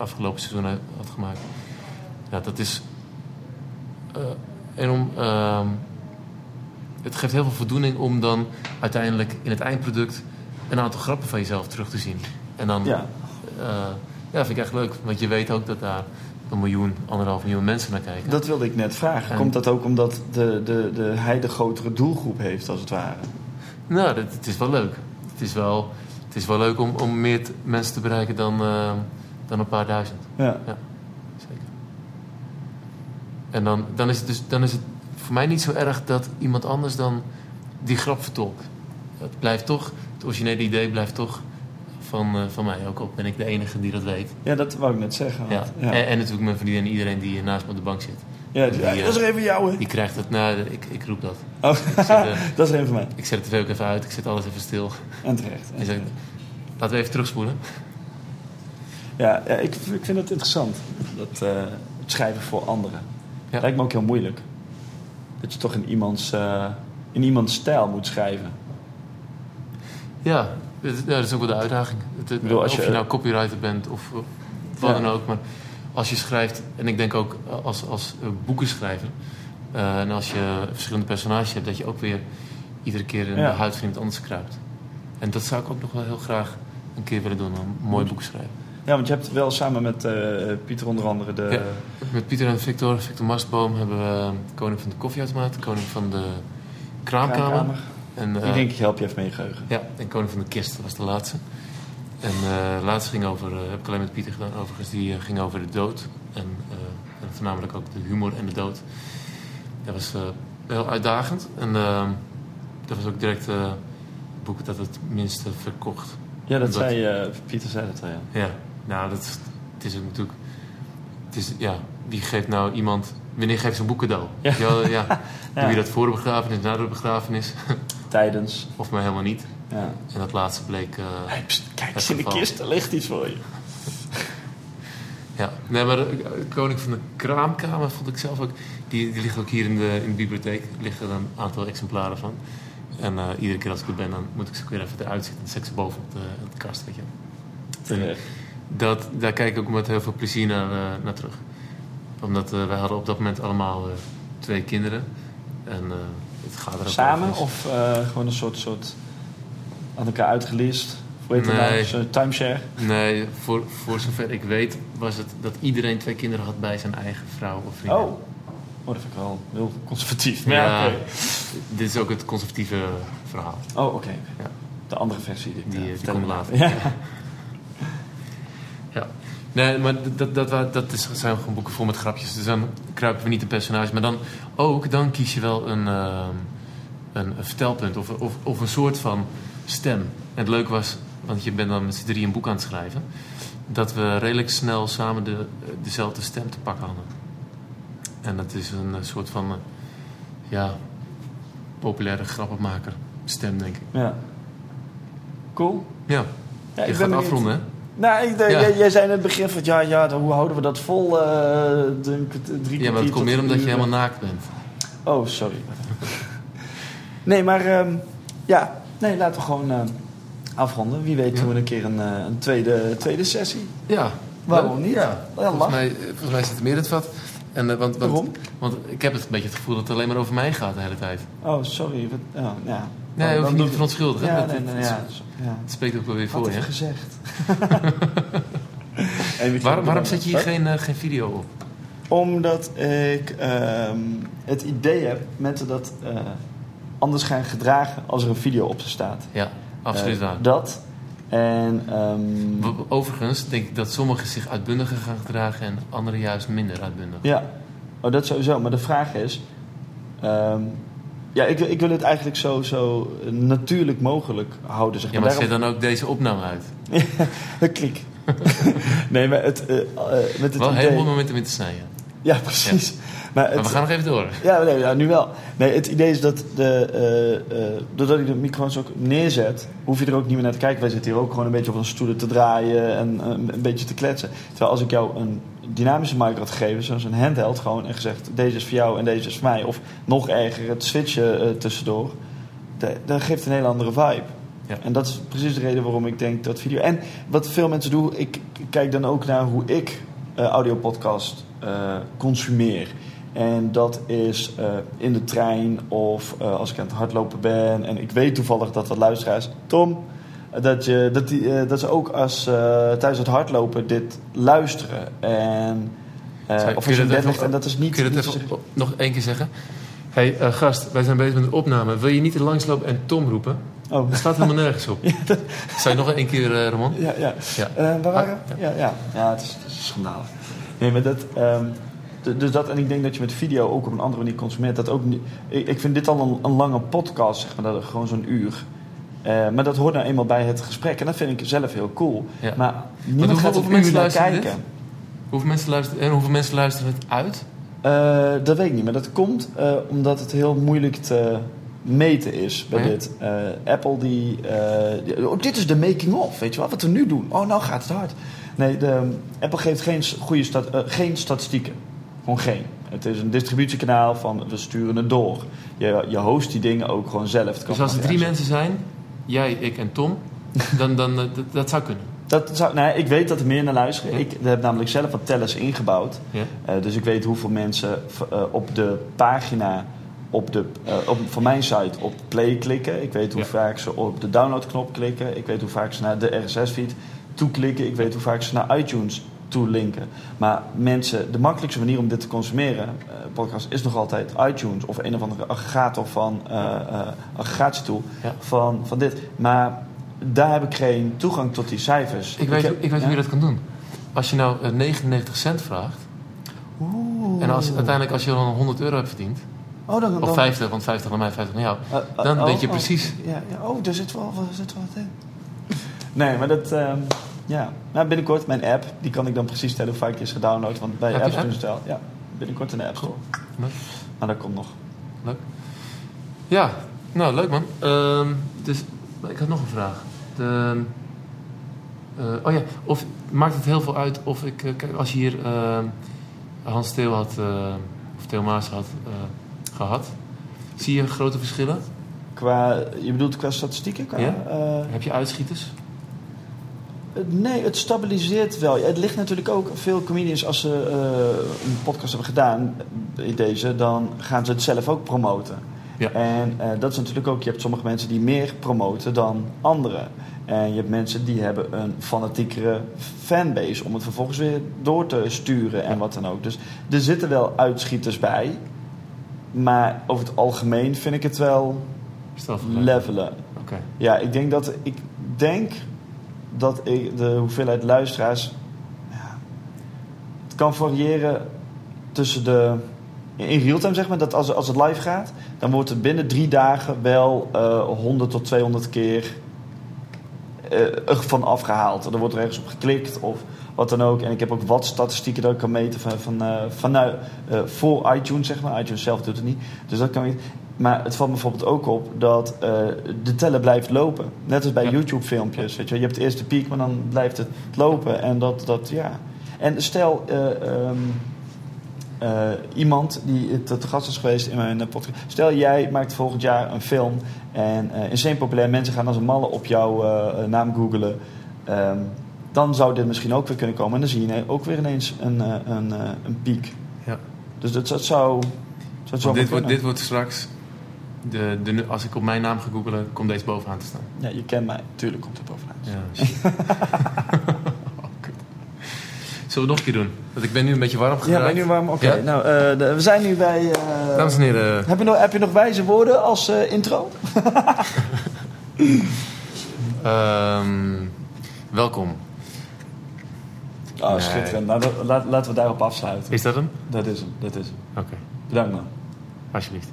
afgelopen seizoen had gemaakt. Ja, dat is eh, enorm... ehm, het geeft heel veel voldoening om dan uiteindelijk in het eindproduct een aantal grappen van jezelf terug te zien. En dan, Ja. eh, ja, vind ik echt leuk. Want je weet ook dat daar een miljoen, anderhalf miljoen mensen naar kijken. Dat wilde ik net vragen. En- Komt dat ook omdat de, de, de, hij de grotere doelgroep heeft, als het ware? Nou, dat, het is wel leuk. Het is wel, het is wel leuk om, om meer mensen te bereiken dan, eh, dan een paar duizend. Ja. Zeker. En dan, dan, is het dus, dan is het voor mij niet zo erg dat iemand anders dan die grap vertolkt. Het blijft toch, het originele idee blijft toch van, eh, van mij. Ook al ben ik de enige die dat weet. ja, dat wou ik net zeggen. Ja. ja. En, en natuurlijk mijn vriendin en iedereen die naast me op de bank zit. Ja, die- die, ja, eh, dat is er even jou, hè? Die krijgt het, nou, ik, ik roep dat. Oh, zit, <laughs> eh, dat is er even van mij. Ik zet de tv ook even uit, ik zet alles even stil. En terecht. En zeg, laten we even terugspoelen. Ja, ja ik, ik vind het interessant. Dat, eh, het schrijven voor anderen. Ja. Lijkt me ook heel moeilijk. Dat je toch in iemands, eh, in iemands stijl moet schrijven. Ja, dat, ja, dat is ook wel de uitdaging. Het, het- bedoel, of je, je- nou copywriter bent of wat dan ook. Maar als je schrijft, en ik denk ook als, als boekenschrijver... eh, en als je verschillende personages hebt... dat je ook weer iedere keer in de huid van iemand anders kruipt. En dat zou ik ook nog wel heel graag een keer willen doen. Een mooi boek schrijven. Ja, want je hebt wel samen met eh, Pieter onder andere de... Ja. Met Pieter en Victor, Victor Mastboom... hebben we eh, koning van de koffieautomaat, koning van de kraamkamer. kraamkamer. En, eh, Die denk ik help je even mee geheugen. Ja, en Koning van de Kist dat was de laatste. En eh de laatste ging over, eh, heb ik alleen met Pieter gedaan, overigens, die eh, ging over de dood. En, eh, en voornamelijk ook de humor en de dood. Dat was eh, heel uitdagend. En eh, dat was ook direct eh, het boek dat het minste verkocht. Ja, dat zei eh, Pieter zei dat al, ja. Ja, nou, dat het is ook natuurlijk... Het is, ja, wie geeft nou iemand... Wanneer geeft ze een boek cadeau? Ja. Ja. Ja. <laughs> Doe je dat voor de begrafenis, na de begrafenis? <laughs> Tijdens. of maar helemaal niet. Ja. En dat laatste bleek... eh, Hey, pst, kijk eens in de kist, er ligt iets voor je. Ja, nee, maar de de Koning van de Kraamkamer vond ik zelf ook. Die, die ligt ook hier in de, in de bibliotheek. Er liggen er een aantal exemplaren van. En eh, iedere keer als ik er ben, dan moet ik ze ook weer even eruit zitten. Dan zet ze boven op de, op de kast, weet je. Terecht. Dat, daar kijk ik ook met heel veel plezier naar, eh, naar terug. Omdat eh, wij hadden op dat moment allemaal eh, twee kinderen. En het gaat er Samen of gewoon een soort, soort aan elkaar uitgelist Hoe heet dat nou? Nee. Timeshare? Nee, voor, voor zover ik weet was het dat iedereen twee kinderen had bij zijn eigen vrouw of vriendin. Oh. Oh, dat vind ik wel heel conservatief. Ja, Maar ja, oké. dit is ook het conservatieve verhaal. Oh, oké. Ja. De andere versie die ik Die, die komt later. Ja. Nee, maar dat, dat, dat, is, zijn gewoon boeken vol met grapjes. Dus dan kruipen we niet de personage. Maar dan ook, dan kies je wel een, ehm, een, een vertelpunt of, of, of een soort van stem. En het leuke was, want je bent dan met z'n drie een boek aan het schrijven... dat we redelijk snel samen de, dezelfde stem te pakken hadden. En dat is een eh, soort van, eh, ja, populaire grappenmaker stem, denk ik. ja. Cool. Ja, Ja, je ik gaat afronden, hè? Nou, ik, Ja. jij, jij zei in het begin van ja, ja, dan- hoe houden we dat vol? eh, denk ik, drie Ja, maar het komt meer omdat je helemaal naakt bent. Oh, sorry. nee, maar ehm, ja, nee, laten we gewoon ehm, afronden. Wie weet Ja. doen we een keer een, eh, een tweede, tweede sessie. Ja. Waarom niet? Ja. Ja, volgens, mij, volgens mij zit er meer in het vat. En, eh, want, want, Waarom? Want ik heb het een beetje het gevoel dat het alleen maar over mij gaat de hele tijd. Oh, sorry. Wat, oh, ja. Nee, hoef je dan niet doe- te verontschuldigen. Ja, Het- nee, het- nee, het- ja. ja. Het spreekt ook wel weer voor je. hè? gezegd. <laughs> Waarom, waarom kijken. zet je hier geen, eh, geen video op? Omdat ik ehm, het idee heb mensen dat eh, anders gaan gedragen als er een video op ze staat. Ja, absoluut Eh, waar. Dat. En ehm, Overigens denk ik dat sommigen zich uitbundiger gaan gedragen en anderen juist minder uitbundig. ja, oh, dat sowieso. Maar de vraag is... ehm, ja, ik, ik wil het eigenlijk zo, zo natuurlijk mogelijk houden. Zeg Ja, maar. maar zet dan ook deze opname uit. <laughs> Daarom- Klik. <laughs> nee, maar het, eh, eh, met het Wel een idee... heleboel momenten om in te snijden. Ja, precies. Maar, Maar het, we gaan nog even door. Ja, nee, ja, nu wel. Nee, het idee is dat de, eh, eh, doordat ik de microfoons ook neerzet, hoef je er ook niet meer naar te kijken. Wij zitten hier ook gewoon een beetje op een stoelen te draaien en eh, een beetje te kletsen. Terwijl als ik jou een dynamische mic had gegeven, zoals een handheld gewoon, en gezegd deze is voor jou en deze is voor mij, of nog erger, het switchen eh, tussendoor, da- dat geeft een hele andere vibe. Ja. En dat is precies de reden waarom ik denk dat video. En wat veel mensen doen, ik kijk dan ook naar hoe ik eh audiopodcast eh, consumeer. En dat is in de trein of als ik aan het hardlopen ben. En ik weet toevallig dat wat luisteraars, Tom, dat, je, dat, die, eh, dat ze ook als, eh, tijdens het hardlopen dit luisteren. En, eh, of als je even- ligt. En dat is niet. Kun je dat even op- nog één keer zeggen? Hé, hey, gast, wij zijn bezig met een opname. Wil je niet langslopen en Tom roepen? Oh, Dat staat helemaal nergens op. <laughs> Zou je nog één keer, Ramon? Ja, ja. Ja. Waar waren Ah? Ja, ja. ja het, is, het is schandalig. Nee, maar dat... ehm, dus dat, en ik denk dat je met video ook op een andere manier consumeert. Dat ook ik, ik vind dit al een, een lange podcast, zeg maar, dat, gewoon zo'n uur. Eh, maar dat hoort nou eenmaal bij het gesprek. En dat vind ik zelf heel cool. Ja. Maar niemand hoeveel- gaat uur mensen naar luisteren kijken. dit? Hoeveel mensen luisteren, en hoeveel mensen luisteren het uit? Eh, dat weet ik niet, maar dat komt eh, omdat het heel moeilijk te meten is bij Oh ja? dit. Apple die, die- oh, dit is de making of, weet je wel, wat we nu doen. Oh, nou gaat het hard. Nee, de, Apple geeft geen goede stat, geen statistieken. Gewoon geen. Het is een distributiekanaal van we sturen het door. Je, je host die dingen ook gewoon zelf. Het Dus als er drie mensen zijn, jij, ik en Tom, dan, dan eh, dat, dat zou kunnen. Dat zou, nee, ik weet dat er meer naar luisteren. Ja. Ik heb namelijk zelf wat tellers ingebouwd. Ja? Eh, dus ik weet hoeveel mensen eh, op de pagina, op de, op, van mijn site op play klikken. Ik weet hoe Ja. vaak ze op de downloadknop klikken. Ik weet hoe vaak ze naar de RSS-feed toeklikken. Ik weet hoe vaak ze naar iTunes toelinken. Maar mensen, de makkelijkste manier om dit te consumeren, eh, podcast, is nog altijd iTunes of een of andere aggregator van uh, uh, aggregatietool Ja. van, van dit. Maar daar heb ik geen toegang tot die cijfers. Ik weet, ik weet ja. hoe je dat kan doen. Als je nou eh, 99 cent vraagt, Oeh. en als, uiteindelijk als je dan 100 euro hebt verdiend, Oh, dan, of dan- 50, want 50 naar mij, 50 naar jou, Uh, uh, dan oh, weet je oh, precies. Ja, ja, oh, daar zit wel, daar zit wel wat in. Nee, maar dat... ehm, ja, nou, binnenkort mijn app. Die kan ik dan precies tellen hoe vaak die is gedownload. Want bij Heb je apps een doen ze het wel. Ja, binnenkort in de App Store. Leuk. Maar dat komt nog. Leuk. Ja, nou leuk man. Ehm, dus ik had nog een vraag. De, eh, oh ja, of maakt het heel veel uit of ik, eh, kijk, als je hier ehm, Hans Theo had, eh, of Theo Maas had eh, gehad, zie je grote verschillen? Qua, je bedoelt qua statistieken? Qua, Ja. eh, Heb je uitschieters? Het- Nee, het stabiliseert wel. Het ligt natuurlijk ook, veel comedians als ze eh, een podcast hebben gedaan, in deze, dan gaan ze het zelf ook promoten. Ja. En eh, dat is natuurlijk ook, je hebt sommige mensen die meer promoten dan anderen. En je hebt mensen die hebben een fanatiekere fanbase om het vervolgens weer door te sturen en wat dan ook. Dus er zitten wel uitschieters bij. Maar over het algemeen vind ik het wel levelen. Oké. Ja, ik denk dat, ik denk dat ik de hoeveelheid luisteraars. Ja, het kan variëren tussen de. In real-time zeg maar, dat als, als het live gaat, dan wordt er binnen drie dagen wel eh 100 tot 200 keer eh, ervan afgehaald. Er wordt er ergens op geklikt of wat dan ook. En ik heb ook wat statistieken dat ik kan meten van, van, eh, vanuit, eh, voor iTunes, zeg maar. iTunes zelf doet het niet. Dus dat kan. Maar het valt bijvoorbeeld ook op dat eh, de teller blijft lopen. Net als bij Ja. YouTube-filmpjes. Weet je, je hebt eerst de piek, maar dan blijft het lopen. En dat, dat ja. En stel, eh, ehm, eh, iemand die te, gast is geweest in mijn podcast. Stel, jij maakt volgend jaar een film. En insane populair mensen gaan als een malle op jouw naam googelen. Ehm, dan zou dit misschien ook weer kunnen komen. En dan zie je ook weer ineens een, een, eh, een piek. Ja. Dus dat, dat zou. Dat zou dit, wordt, dit wordt straks... De, de, als ik op mijn naam ga googelen, komt deze bovenaan te staan. Ja, je kent mij. Tuurlijk komt het bovenaan. Ja. <laughs> Oh. Zullen we het nog een keer doen? Want ik ben nu een beetje warm Ja, geraakt. ben je nu warm? Oké, Ja? nou, eh, de- we zijn nu bij... eh, Dames en heren, heb, je nog, heb je nog wijze woorden als eh, intro? <laughs> ehm, welkom. Oh, Nee. schitterend. Nou, laten we daarop afsluiten. Is dat hem? Dat is hem, dat is hem. Oké, Bedankt man. alsjeblieft.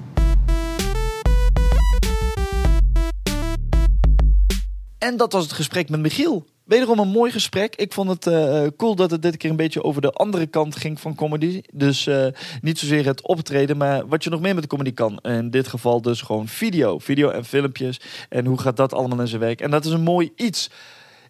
En dat was het gesprek met Michiel. Wederom een mooi gesprek. Ik vond het eh, cool dat het dit keer een beetje over de andere kant ging van comedy. Dus eh, niet zozeer het optreden, maar wat je nog meer met comedy kan. In dit geval dus gewoon video. Video en filmpjes. En hoe gaat dat allemaal in zijn werk. En dat is een mooi iets.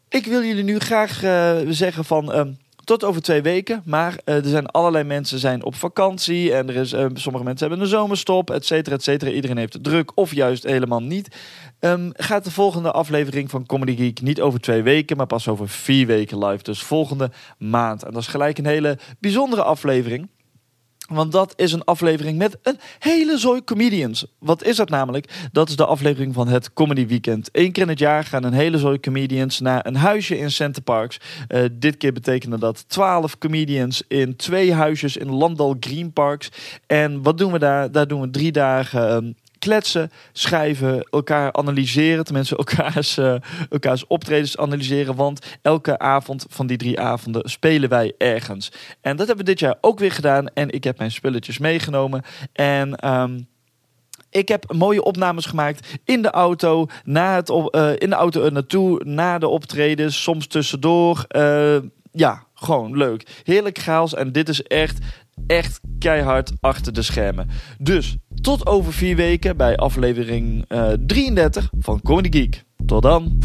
Ik wil jullie nu graag eh, zeggen van... ehm, tot over twee weken. Maar eh, er zijn allerlei mensen zijn op vakantie. En er is, eh, sommige mensen hebben een zomerstop, et cetera, et cetera. Iedereen heeft het druk of juist helemaal niet. Ehm, gaat de volgende aflevering van Comedy Geek niet over twee weken, maar pas over vier weken live. Dus volgende maand. En dat is gelijk een hele bijzondere aflevering. Want dat is een aflevering met een hele zooi comedians. Wat is dat namelijk? Dat is de aflevering van het Comedy Weekend. Eén keer in het jaar gaan een hele zooi comedians naar een huisje in Center Parks. Eh, dit keer betekende dat 12 comedians in twee huisjes in Landal Green Parks. En wat doen we daar? Daar doen we drie dagen ehm, kletsen, schrijven, elkaar analyseren. Tenminste, elkaars, eh, elkaars optredens analyseren. Want elke avond van die drie avonden spelen wij ergens. En dat hebben we dit jaar ook weer gedaan. En ik heb mijn spulletjes meegenomen. En... ehm, ik heb mooie opnames gemaakt in de auto, na het eh, in de auto er naartoe, na de optredens, soms tussendoor. Eh, ja, gewoon leuk. Heerlijk chaos en dit is echt, echt keihard achter de schermen. Dus tot over vier weken bij aflevering eh, 33 van Comedy Geek. Tot dan.